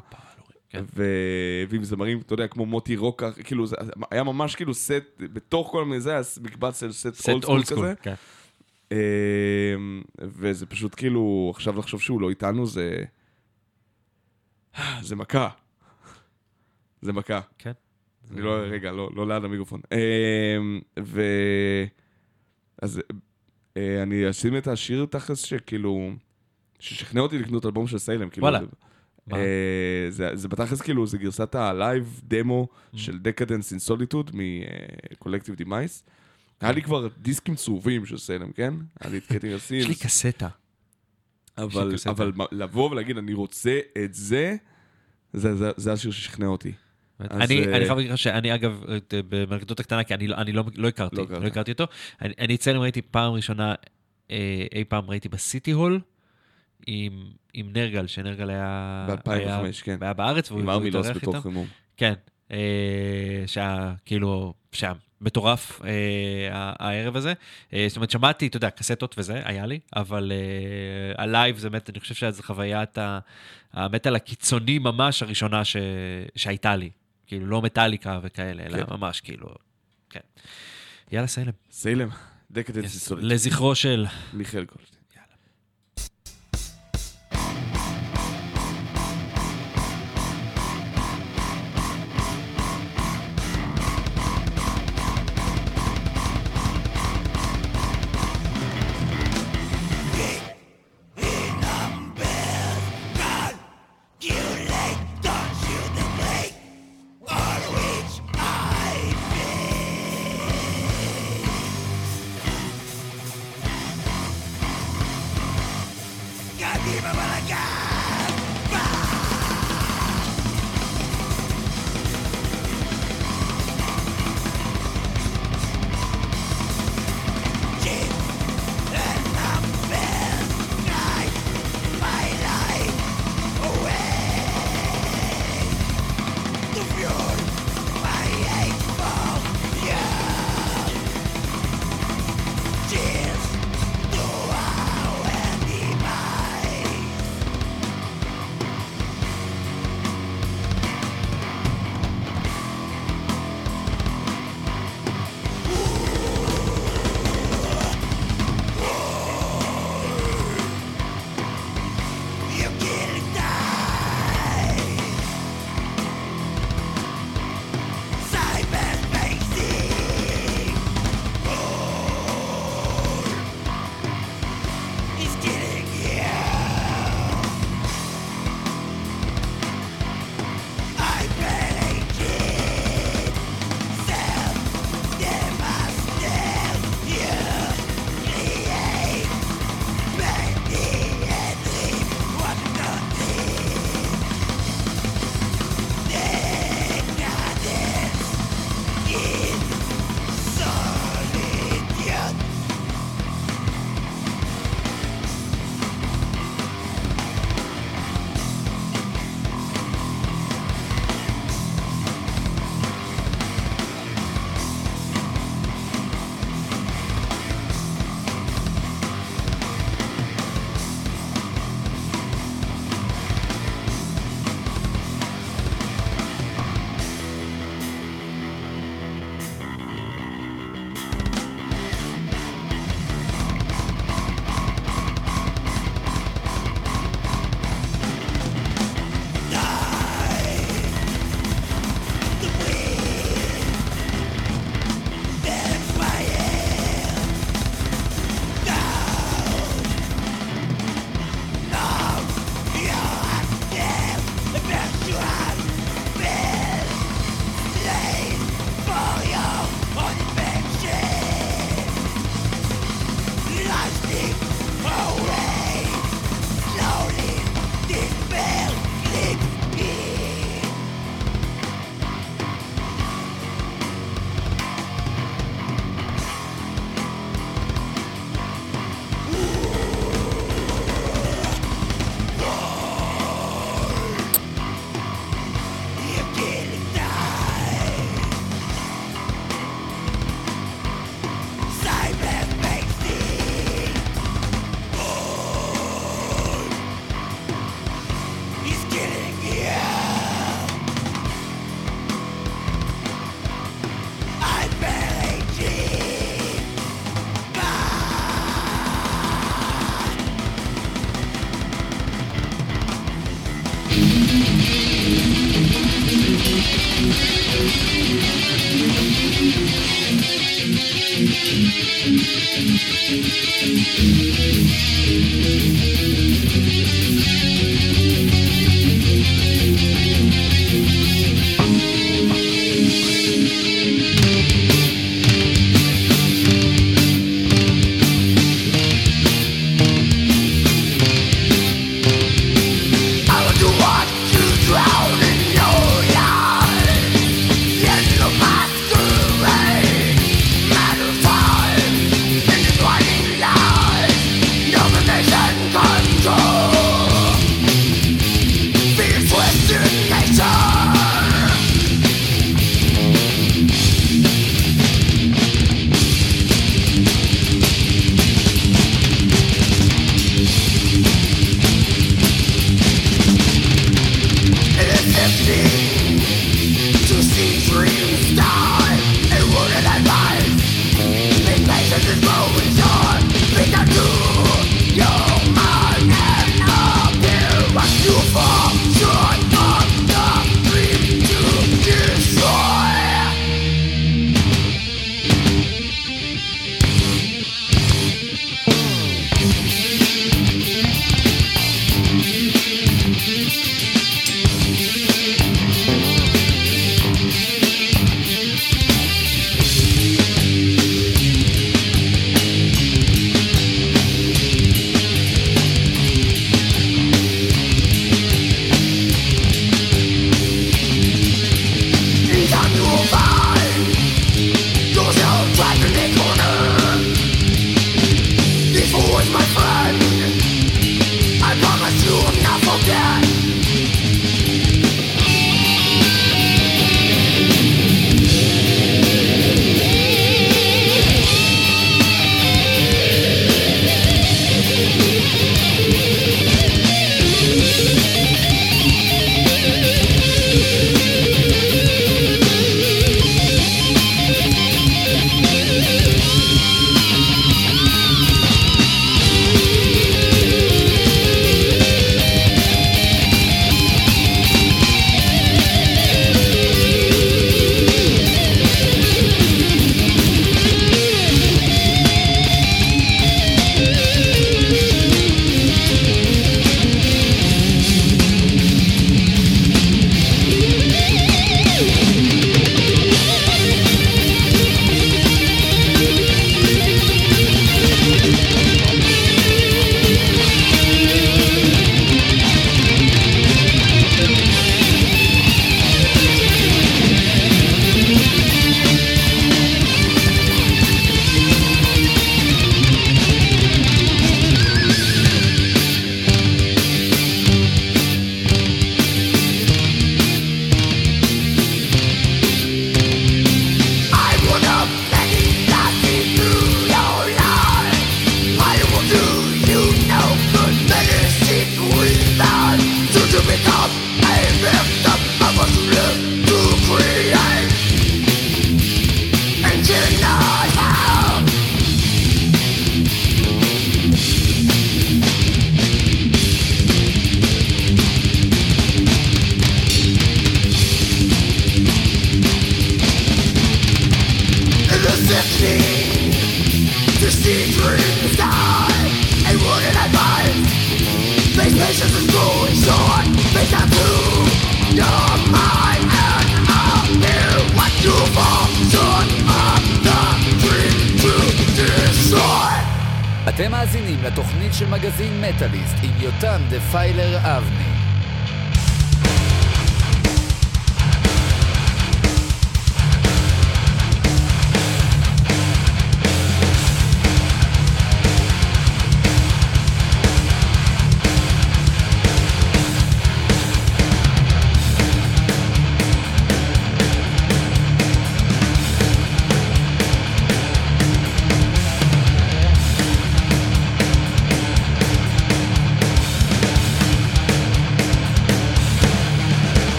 כן. ו- ועם זמרים, אתה יודע, כמו מוטי רוקה, כאילו, זה היה ממש כאילו סט, בתוך כל מיני זה, היה מקבץ של סט אולד סקול. כזה, כן. אה, וזה פשוט כאילו, עכשיו לחשוב שהוא לא איתנו, זה... זה מכה. זה מכה. כן. אני לא, רגע, לא, לא ליד המיקרופון. אה, ו... אז אה, אני אשים את השיר תכלס שכאילו, ששכנע אותי לקנות אלבום של Salem. כאילו, וואלה. זה- מה? אה, זה, זה בתכלס כאילו, זה גרסת ה live demo Mm. של Decadence in Solitude מ Collective Demise. היה לי כבר דיסקים צהובים של Salem, כן? היה לי את Creating Our Sins. קסטה. אבל. אבל לבוא ולהגיד, אני רוצה את זה, זה, זה, זה השיר ששכנע אותי. אני אה, אני חייב להגיד לך שאני אגב, אה, באנקדוטה קטנה, כי אני לא- אני לא לא הכרתי, לא הכרת. לא הכרתי אותו. אני Salem ראיתי פעם ראשונה, אי פעם ראיתי ב City Hall, עם עם נרגל, שנרגל היה... ב-2005, היה- כן. היה בארץ, והוא עם והוא ארמילוס התארח בתור איתם. חימום. כן, אה, שהיה כאילו, שהיה מטורף אה, ה- הערב הזה. אה, זאת אומרת, שמעתי, אתה יודע, קסטות וזה, היה לי, אבל אה, ה live זה באמת, אני חושב שזו חוויית המטאל הקיצוני ממש הראשונה ש, שהייתה לי. כאילו, לא מטאליקה וכאלה, אלא כן. ממש כאילו, כן. יאללה, סלם. סיילם, דקדנס סוליטוד. לזכרו של... מיכאל גולדשטיין.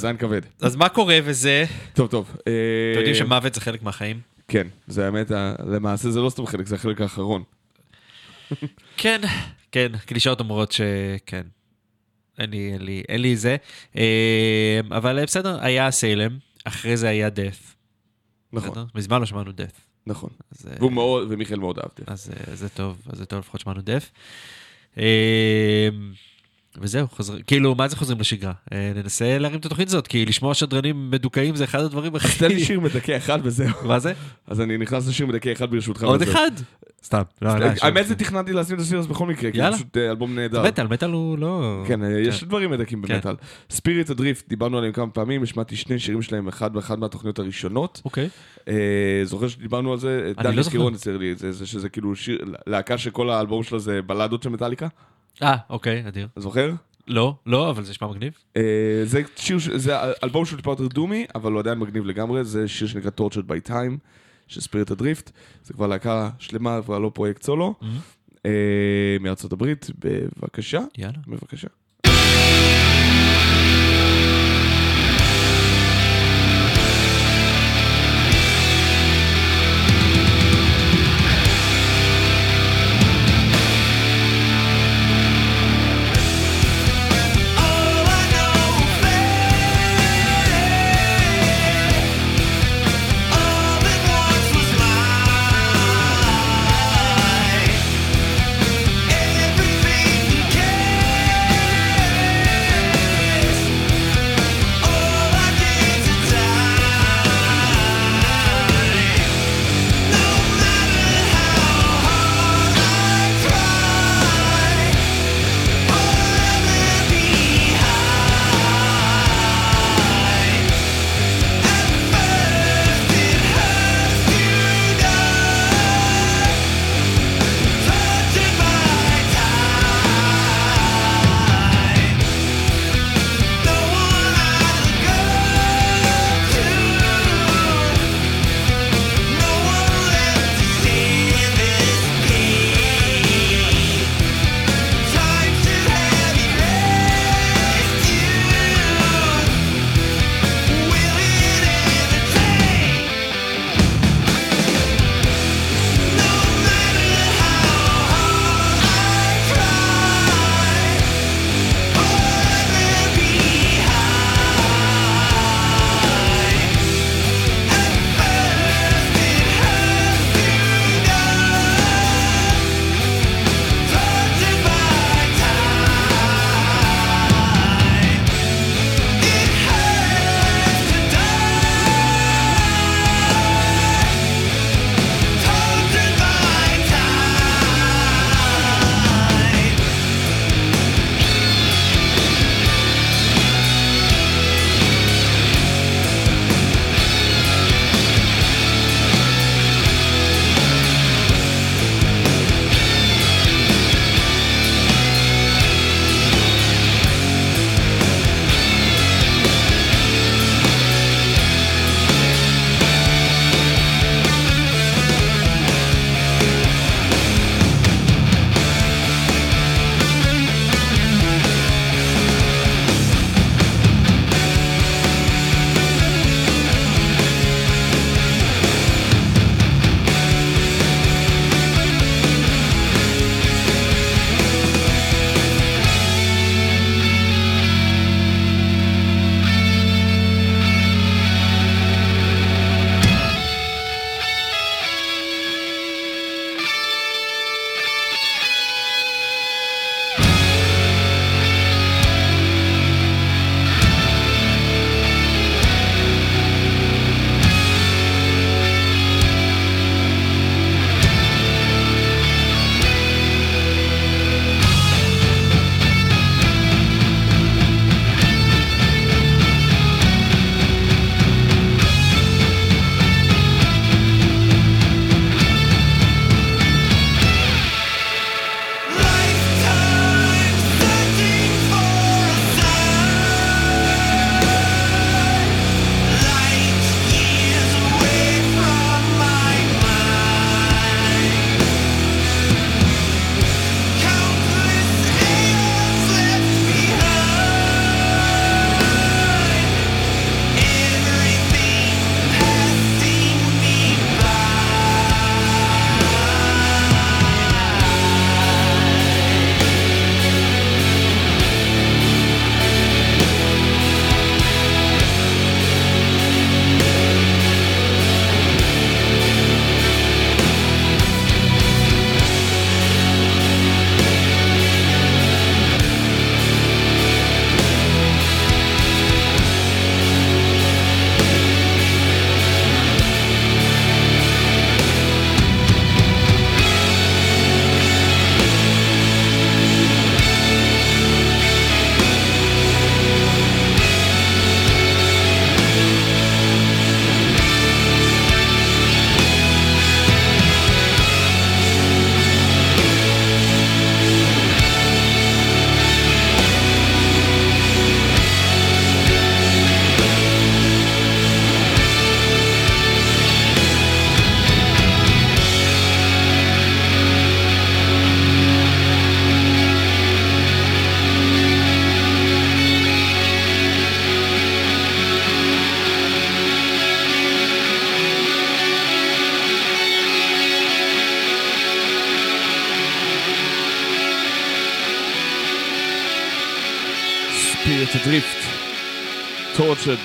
זה עדיין כבד. אז מה קורה וזה? טוב, טוב. אה, אתם יודעים שמוות זה חלק מהחיים? כן, זה האמת, למעשה זה לא סתם חלק, זה החלק האחרון. כן, כן, קלישאות אומרות שכן. אין לי, אין לי, אין לי זה. אה, אבל בסדר, היה סיילם, אחרי זה היה death. נכון, בסדר? מזמן לא שמענו death. נכון. אז, אה, והוא מאוד, ומיכאל מאוד אהבתי. אז אה, זה טוב, אז זה טוב, לפחות שמענו death. אה, וזהו, חוזרים, כאילו, מה זה חוזרים לשגרה? אה, ננסה להרים את התוכנית הזאת, כי לשמוע שדרנים מדוכאים זה אחד הדברים הכי... תן לי שיר מדכא אחד וזהו. מה זה? אז אני נכנס לשיר מדכא אחד ברשותך. עוד. אחד? סתם. לא, לא, האמת זה תכננתי לשים את השיר הזה בכל מקרה, כי זה. פשוט אה, אלבום נהדר. מטאל, מטאל הוא לא... כן, אה, יש דברים מדכאים כן. במטאל. ספיריט הדריפט, דיברנו עליהם כמה פעמים, השמעתי שני שירים שלהם, אחד באחד מהתוכניות הראשונות. אוקיי. אה, זוכר שדיברנו על זה? אני דני לא זוכר. קירון הצייר לי את זה, זה שזה כאילו שיר, להקה שכל האלבום שלה זה בלדות של מטאליקה. אה, אוקיי, אדיר. זוכר? לא, לא, אבל זה נשמע מגניב. אה, זה שיר, זה אלבום שהוא טיפה יותר דומי, אבל הוא עדיין מגניב לגמרי, זה שיר שנקרא Tortured by Time, של ספיריט הדריפט, זה כבר להקה שלמה, כבר לא פרויקט סולו, אה, מארצות הברית, בבקשה, יאללה. בבקשה.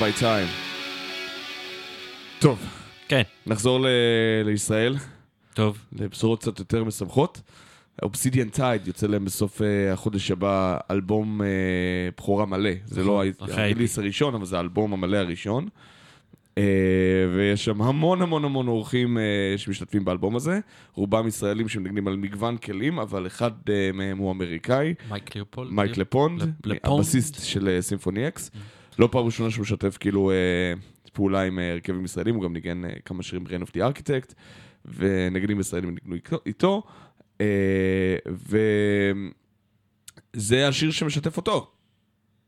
By time. טוב, כן, נחזור ל- לישראל, טוב. לבשורות קצת יותר משמחות. Obsidian Tide יוצא להם בסוף אה, החודש הבא אלבום אה, בכורה מלא. זה לא נכון, אחרי ה release הראשון, אבל זה האלבום המלא הראשון. אה, ויש שם המון המון המון אורחים אה, שמשתתפים באלבום הזה. רובם ישראלים שמנגנים על מגוון כלים, אבל אחד אה, מהם הוא אמריקאי. מייק ליאופולד. מייק לפונד, לפ- לפונד. הבסיסט של אה, Symphony X. לא פעם ראשונה שהוא משתף כאילו אה, פעולה עם אה, הרכבים ישראלים, הוא גם ניגן אה, כמה שירים ב- Reign of the Architect, ונגנים ישראלים ניגנו איתו- אה, וזה השיר שמשתף אותו.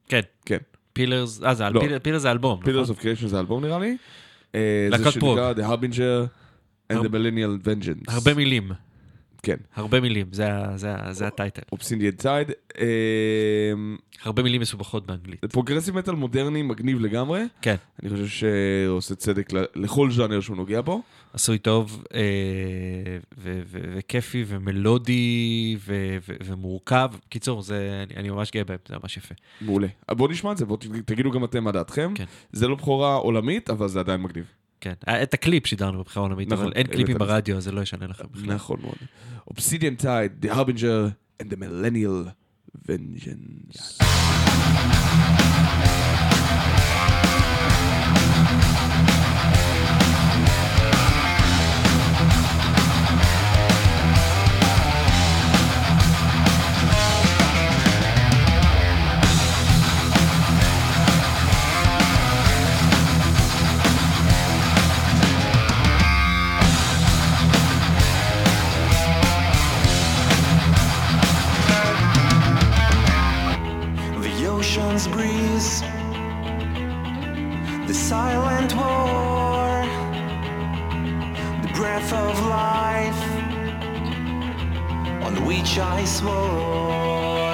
כן. כן. Pillars, אה, זה לא. Pillars זה אלבום, נכון? of Creation זה האלבום נראה לי. אה, זה להקת פרוג. שנקרא The Harbinger and the Millennial Vengeance. הרבה מילים, כן. הרבה מילים, זה זה זה ה title. Obsidian Tide. הרבה מילים מסובכות באנגלית. progressive metal מודרני מגניב לגמרי. כן, אני חושב שעושה צדק לכל ז'אנר שהוא נוגע בו. עשוי טוב, אה, וכיפי, ומלודי, ומורכב. קיצור, זה- אני- אני ממש גאה בהם, זה ממש יפה. מעולה. בואו נשמע את זה, בואו תגידו גם אתם מה דעתכם. כן. זה לא בכורה עולמית, אבל זה עדיין מגניב. כן, אה, את הקליפ שידרנו בבכורה עולמית, נכון, אבל אין קליפים. ברדיו, אז זה לא ישנה לכם בכלל. נכון מאוד. Obsidian Tide, The Harbinger and the Millennial Vengeance. Breeze, the silent war, the breath of life. On which I swore.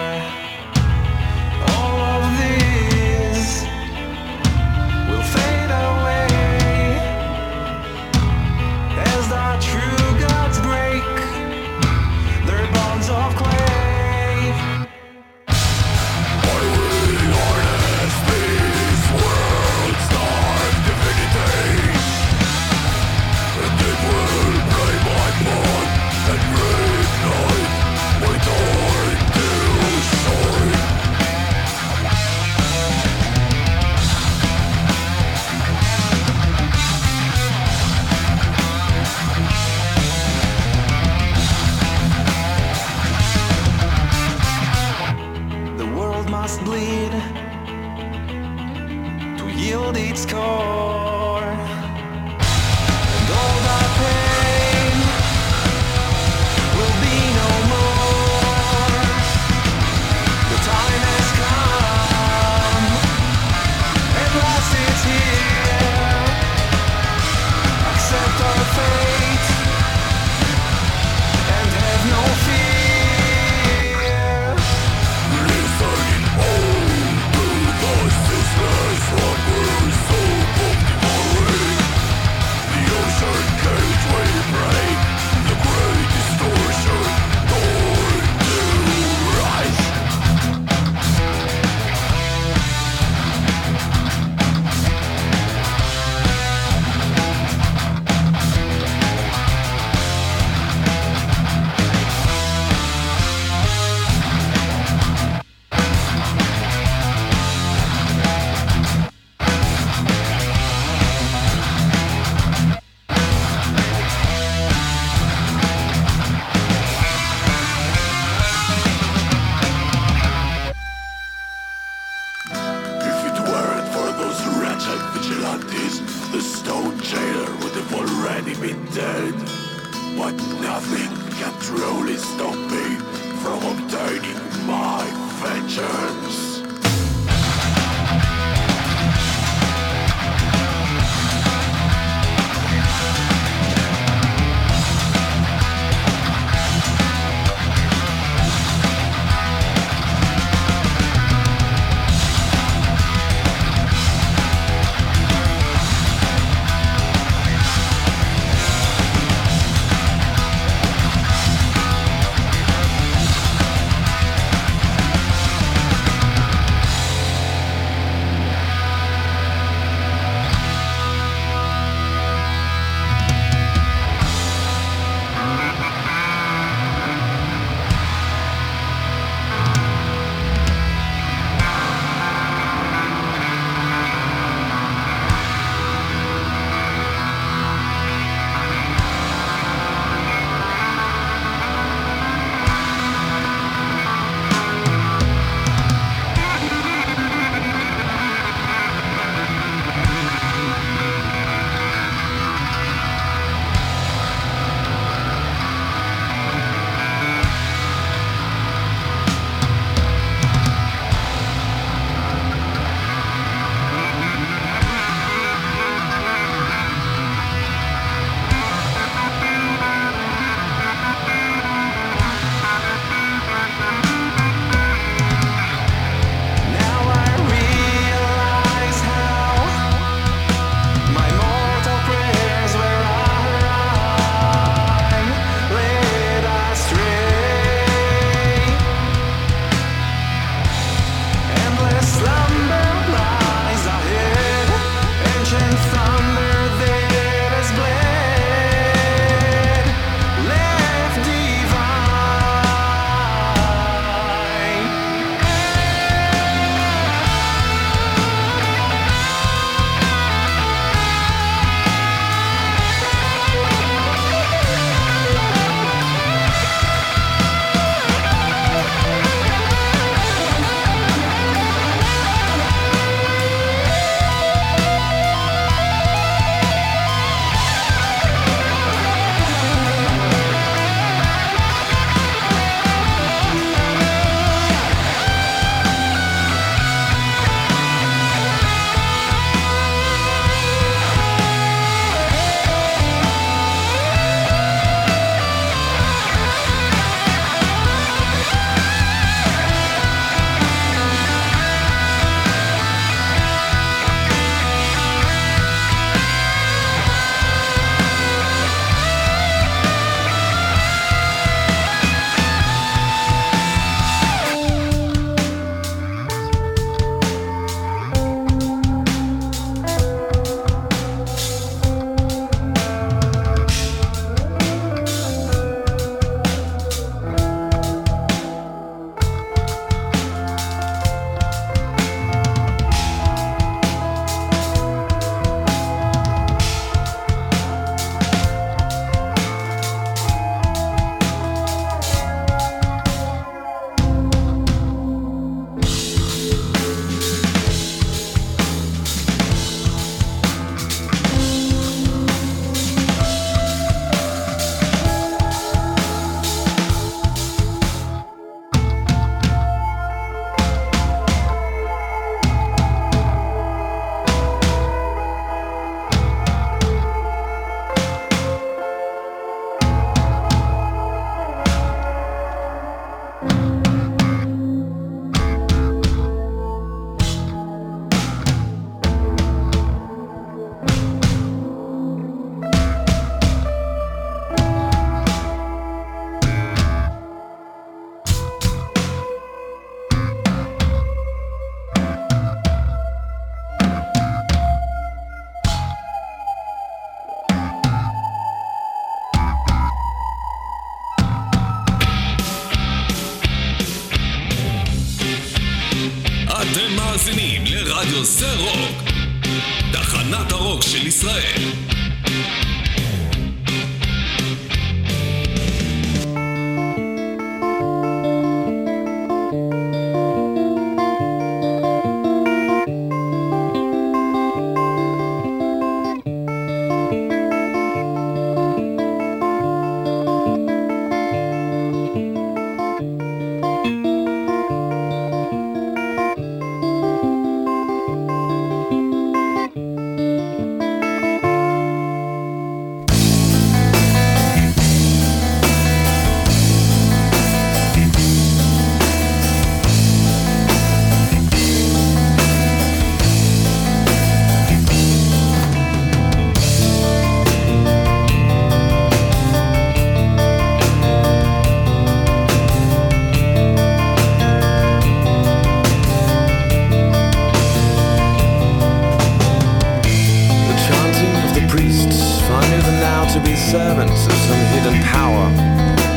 to be servants of some hidden power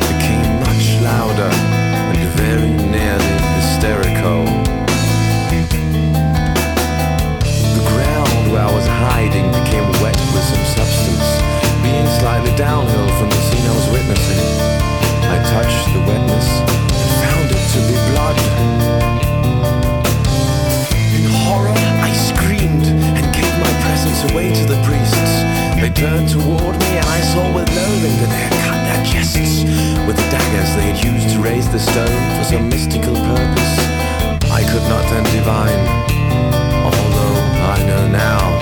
became much louder and very nearly hysterical. The ground where I was hiding became wet with some substance, being slightly downhill from the scene I was witnessing. I touched the wetness and found it to be blood. In horror, I screamed and gave my presence away to the priests. They turned toward me and I saw with loathing that they had cut their chests with the daggers they had used to raise the stone for some mystical purpose. I could not then divine, although I know now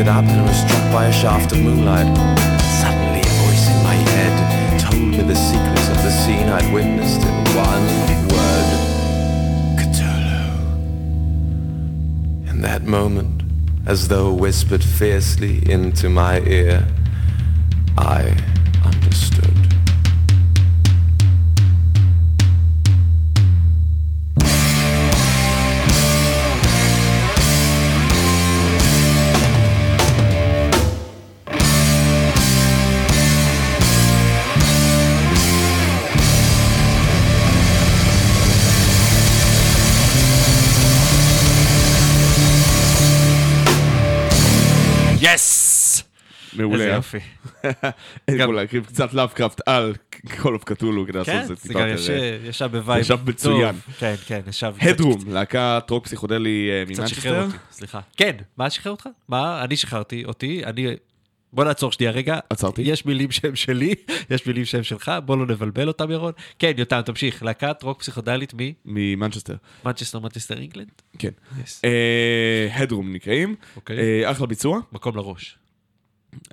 it up and was struck by a shaft of moonlight. Suddenly a voice in my head told me the secrets of the scene I'd witnessed in one word. Cthulhu. In that moment, as though whispered fiercely into my ear, I מעולה. איזה יופי. אין כמו להקריב קצת לאבקראפט על Call of Cthulhu כדי לעשות כן, את זה זה טיפה גם יותר... יש- אה, ישב ב vibe ישב מצוין. כן, כן, ישב... הדרום, להקת רוק פסיכודלי אה, קצת שחרר ממנצ'סטר. אותי, סליחה. כן, מה שחרר אותך? מה? אני שחררתי אותי, אני... בוא נעצור שנייה רגע. עצרתי. יש מילים שהם שלי, יש מילים שהם שלך, בוא לא נבלבל אותם, ירון. כן, יותם, תמשיך. להקת רוק פסיכודלית ממנצ'סטר. ממנצ'סטר, Manchester England? כן. הדרום נקראים. אוקיי. אה, אחלה ביצוע. מקום לראש.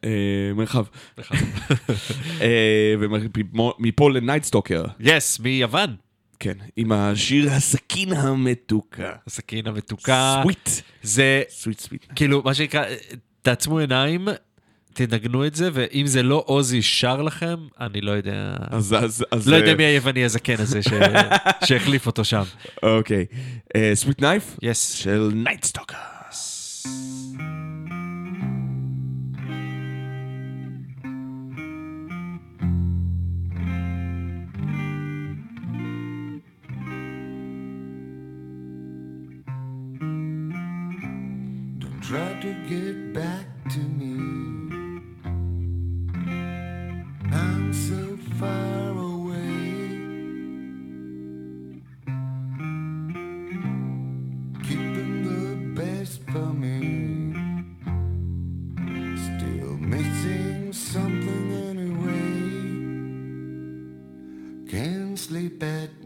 אה, מרחב. אה, ומפה ל Nightstalker. yes, מיוון. כן, עם השיר הסכין המתוקה. הסכין המתוקה. sweet. זה sweet sweet. כאילו, מה שנקרא, תעצמו עיניים, תנגנו את זה, ואם זה לא אוזי שר לכם, אני לא יודע... אז אז אז... לא יודע מי היווני הזקן הזה ש- שהחליף אותו שם. אוקיי. סוויט נייף. יס. של נייטסטוקר.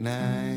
Night.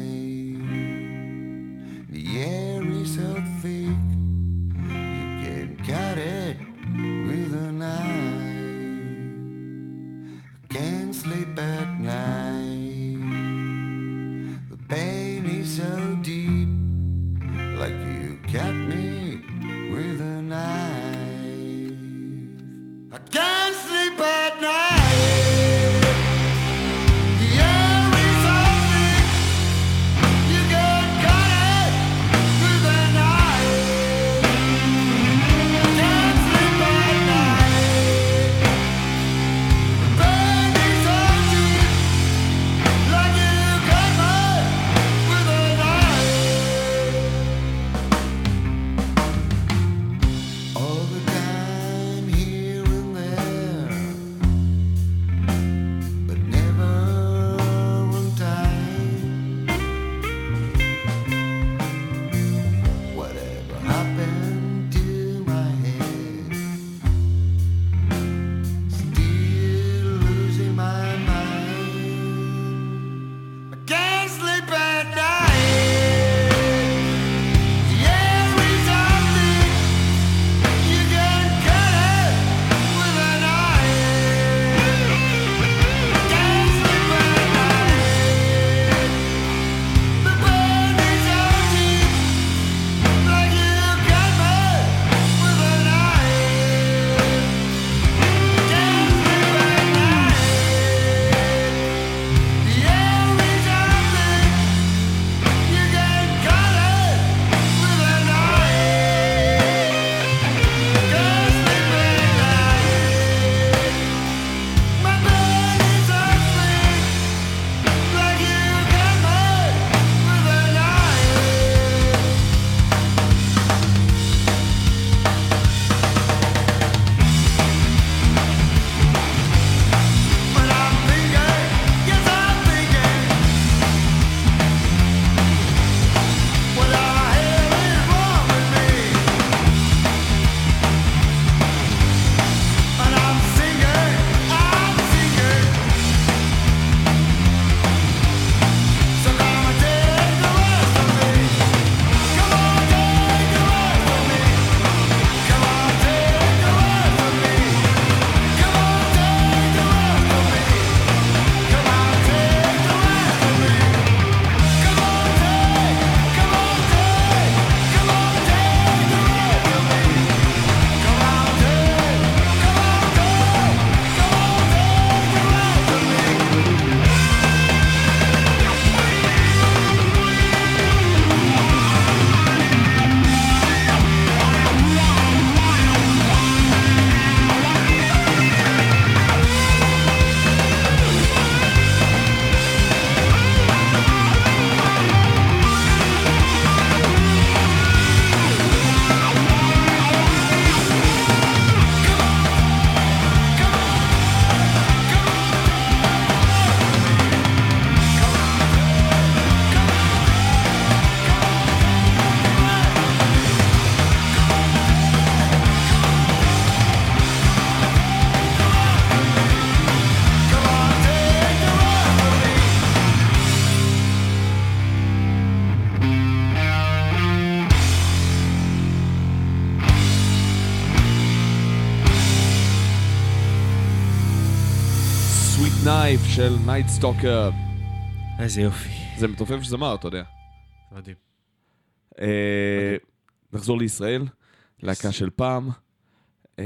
של Nightstalker. איזה יופי. זה מתופף זמר, אתה יודע. מדהים. אה, נחזור לישראל, להקה של פעם. אה,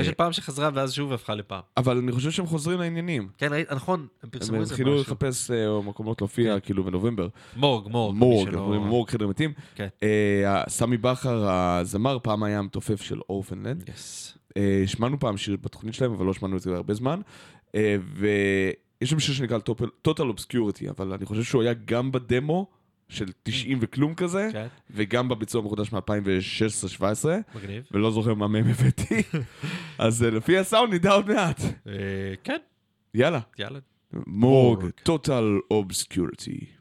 יש פעם שחזרה ואז שוב הפכה לפעם. אבל אני חושב שהם חוזרים לעניינים. כן, נכון, הם פרסמו הם איזה התחילו משהו. לחפש אה, מקומות להופיע, כאילו בנובמבר. Morgue, Morgue. Morgue, Morgue חדר מתים. כן. סמי בכר, הזמר, פעם היה המתופף של Orphaned Land. השמענו פעם שיר בתוכנית שלהם, אבל לא שמענו את זה הרבה זמן. ויש שם שיר שנקרא Total Obscurity, אבל אני חושב שהוא היה גם בדמו של 90 וכלום כזה, כן. וגם בביצוע המחודש מ-2016-2017. מגניב. ולא זוכר מה מהם הבאתי. אז אה, לפי הסאונד נדע עוד מעט. אה, כן, יאללה. יאללה. מורג, Total Obscurity.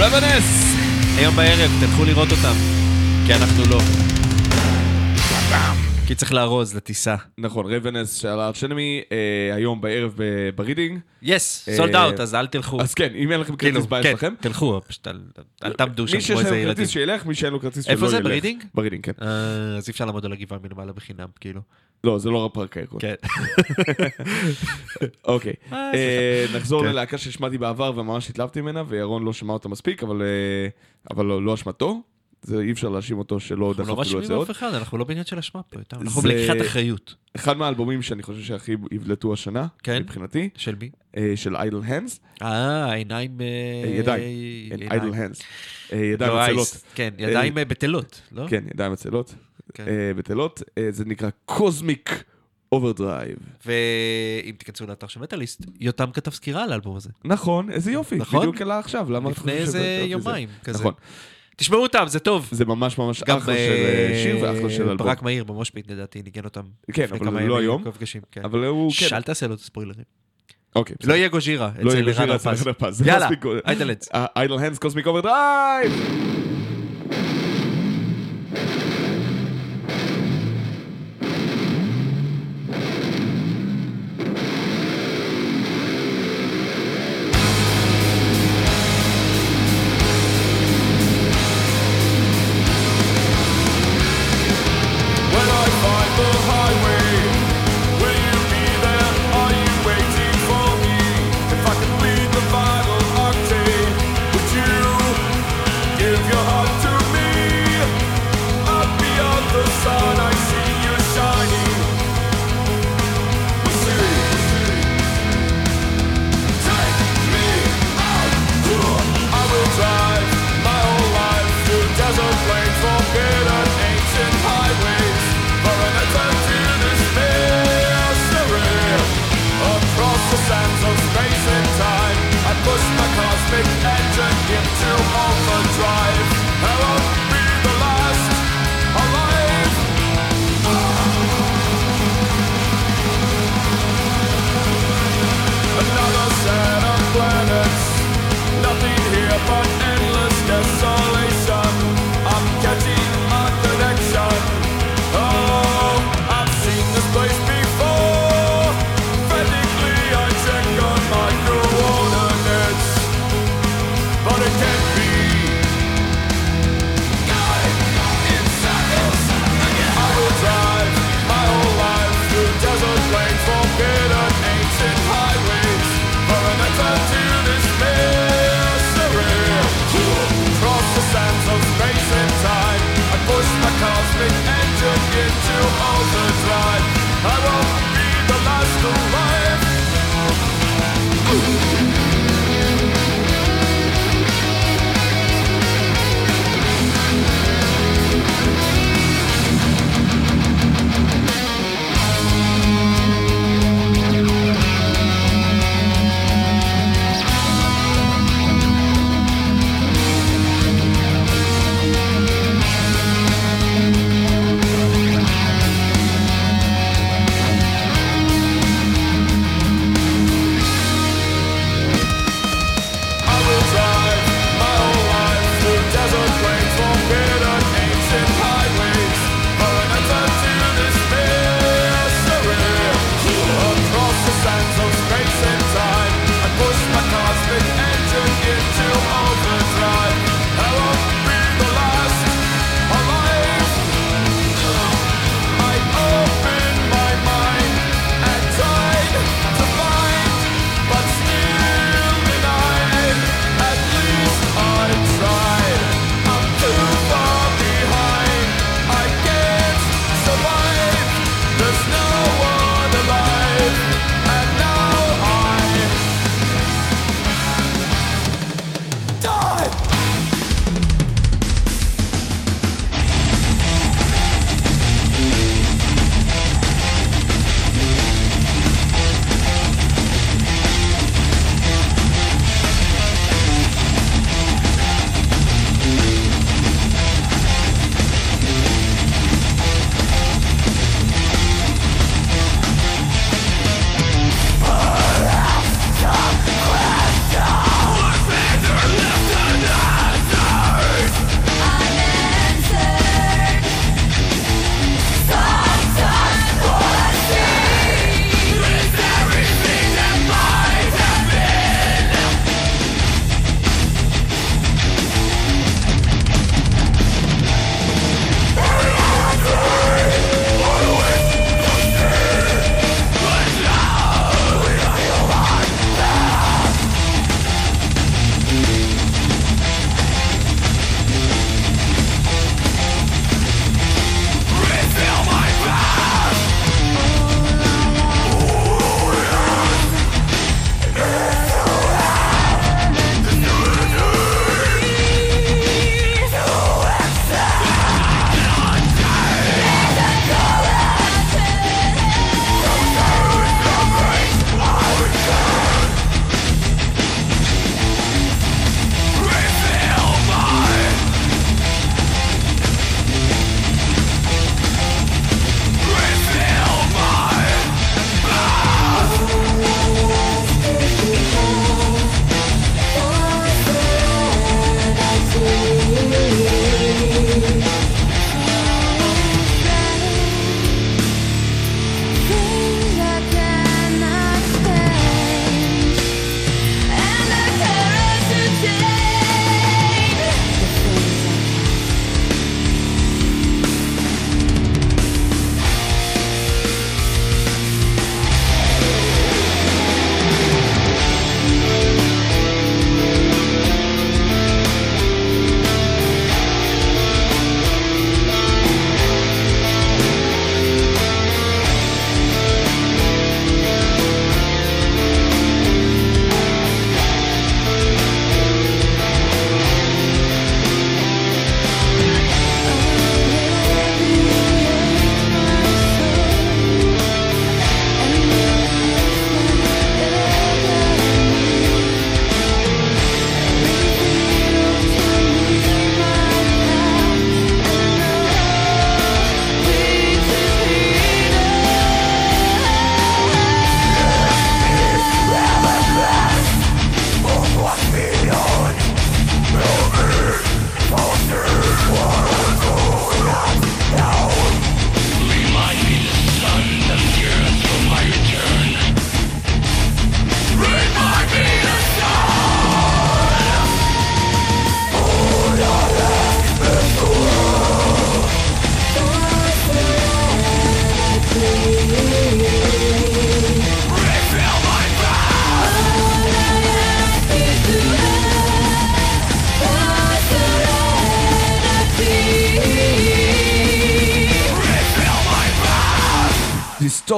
Ravenous! היום בערב, תלכו לראות אותם, כי אנחנו לא. כי צריך לארוז לטיסה. נכון, Ravenous של Arch Enemy, אה, היום בערב ברידינג. yes, sold out, אז אל תלכו. אז כן, אם אין לכם כאילו, כרטיס בעיה כן, שלכם. תלכו, פשוט אל תעמדו שם מי שיש כמו איזה ילדים. כרטיס שילך, מי שאין לו כרטיס שלא ילך. איפה זה, ברידינג? ברידינג, כן. אה, אז אי אפשר לעמוד על הגבעה מלמעלה בחינם, כאילו. לא, זה לא רק פארק הירקון. כן. אוקיי. אה, נחזור כן. ללהקה ששמעתי בעבר וממש התלהבתי ממנה, וירון לא שמע אותה מספיק, אבל אבל לא לא אשמתו. זה אי אפשר להאשים אותו שלא אנחנו לא לו את זה מאשימים עוד. אף אחד, אנחנו לא בעניין של אשמה פה, איתם. אנחנו בלקיחת אחריות. אחד מהאלבומים שאני חושב שהכי יבלטו השנה, כן? מבחינתי, של מי? אה, של איידל הנדס, אה, עיניים... אה, ידיים, עיניים. איידל הנדס, ידיים לא, עצלות. אייס. כן, ידיים אה, בטלות, לא? כן, ידיים עצלות, כן. אה, בטלות, אה, זה נקרא קוזמיק Overdrive. ואם תיכנסו לאתר של מטאליסט, יותם כתב סקירה על האלבום הזה. נכון, איזה יופי, נכון? בדיוק עלה עכשיו, למה לפני איזה יומיים כזה. נכון, תשמעו אותם, זה טוב. זה ממש ממש אחלה של אה, שיר ואחלה של אה, אלבום. ברק מאיר ב Moshpit לדעתי ניגן אותם. כן, אבל לא היום. כן. אבל הוא, כן, אל תעשה לו את הספוילרים. אוקיי, לא יהיה Gojira לא יהיה אצל Gojira רן אצל זה יאללה. Idle Hands. Idle Hands Cosmic Overdrive!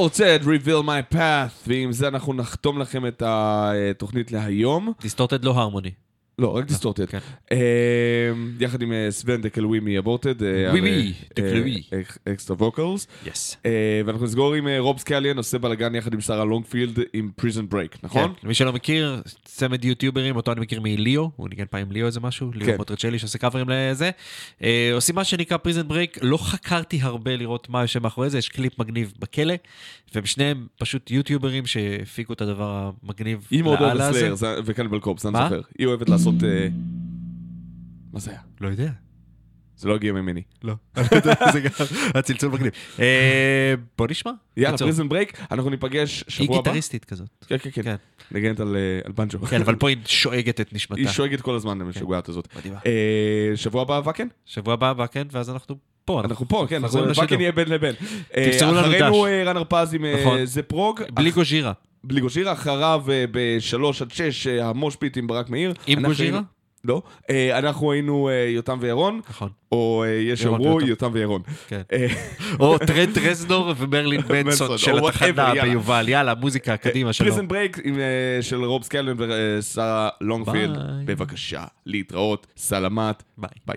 Distorted, Reveal My Path, ועם זה אנחנו נחתום לכם את התוכנית להיום. Distorted לא Harmony. לא, רק Distorted. כן. יחד עם אה, סוון דקלווי מ Aborted. ווי ווי, דקלווי. extra vocals. yes. ואנחנו נסגור עם אה, רוב סקליאן, עושה בלאגן יחד עם שרה לונגפילד עם Prison Break, נכון? כן. למי שלא מכיר, צמד יוטיוברים, אותו אני מכיר מליאו, הוא ניגן פעם עם ליאו איזה משהו, ליאו כן. מוטרצ'לי שעושה קאברים לזה. אה, עושים מה שנקרא Prison Break, לא חקרתי הרבה לראות מה יושב מאחורי זה, יש קליפ מגניב בכלא, והם שניהם פשוט יוטיוברים שהפיקו את הדבר המגניב היא מאוד לאללה אוהבת הזה. Slayer זה- ו Cannibal Corpse, אני מה? זוכר. היא אוהבת לעשות... אה, מה זה היה? לא יודע. זה לא הגיע ממני. לא. זה גם הצלצול מגניב. אה, בוא נשמע. יאללה. Prison Break, אנחנו ניפגש היא שבוע הבא. גיטריסטית כזאת. כן, כן, כן. כן. נגנת על אה, על בנג'ו. כן, אבל פה היא שואגת את נשמתה. היא שואגת כל הזמן, המשוגעת הזאת. מדהימה. אה, שבוע הבא ואקן? שבוע הבא כן, ואז אנחנו פה. אנחנו פה, כן. ואקן יהיה בין לבין. תמסרו לנו אחרינו דש. אה, רן הרפז עם נכון. זה פרוג. בלי גוז'ירה. בלי גוז'ירה, אחריו אה, בשלוש עד שש אה, המושפיט עם ברק מאיר. עם גוז'ירה? לא. אה, אנחנו היינו יותם וירון, נכון. או יש שאומרו. יותם וירון. כן. או טרנט רזנור ומרלין בנסון, של התחנה. ביובל. יאללה, מוזיקה, קדימה, שלום. פריזן ברייק של רוב סקלן ושרה לונגפילד. בבקשה, להתראות, סלמת. ביי.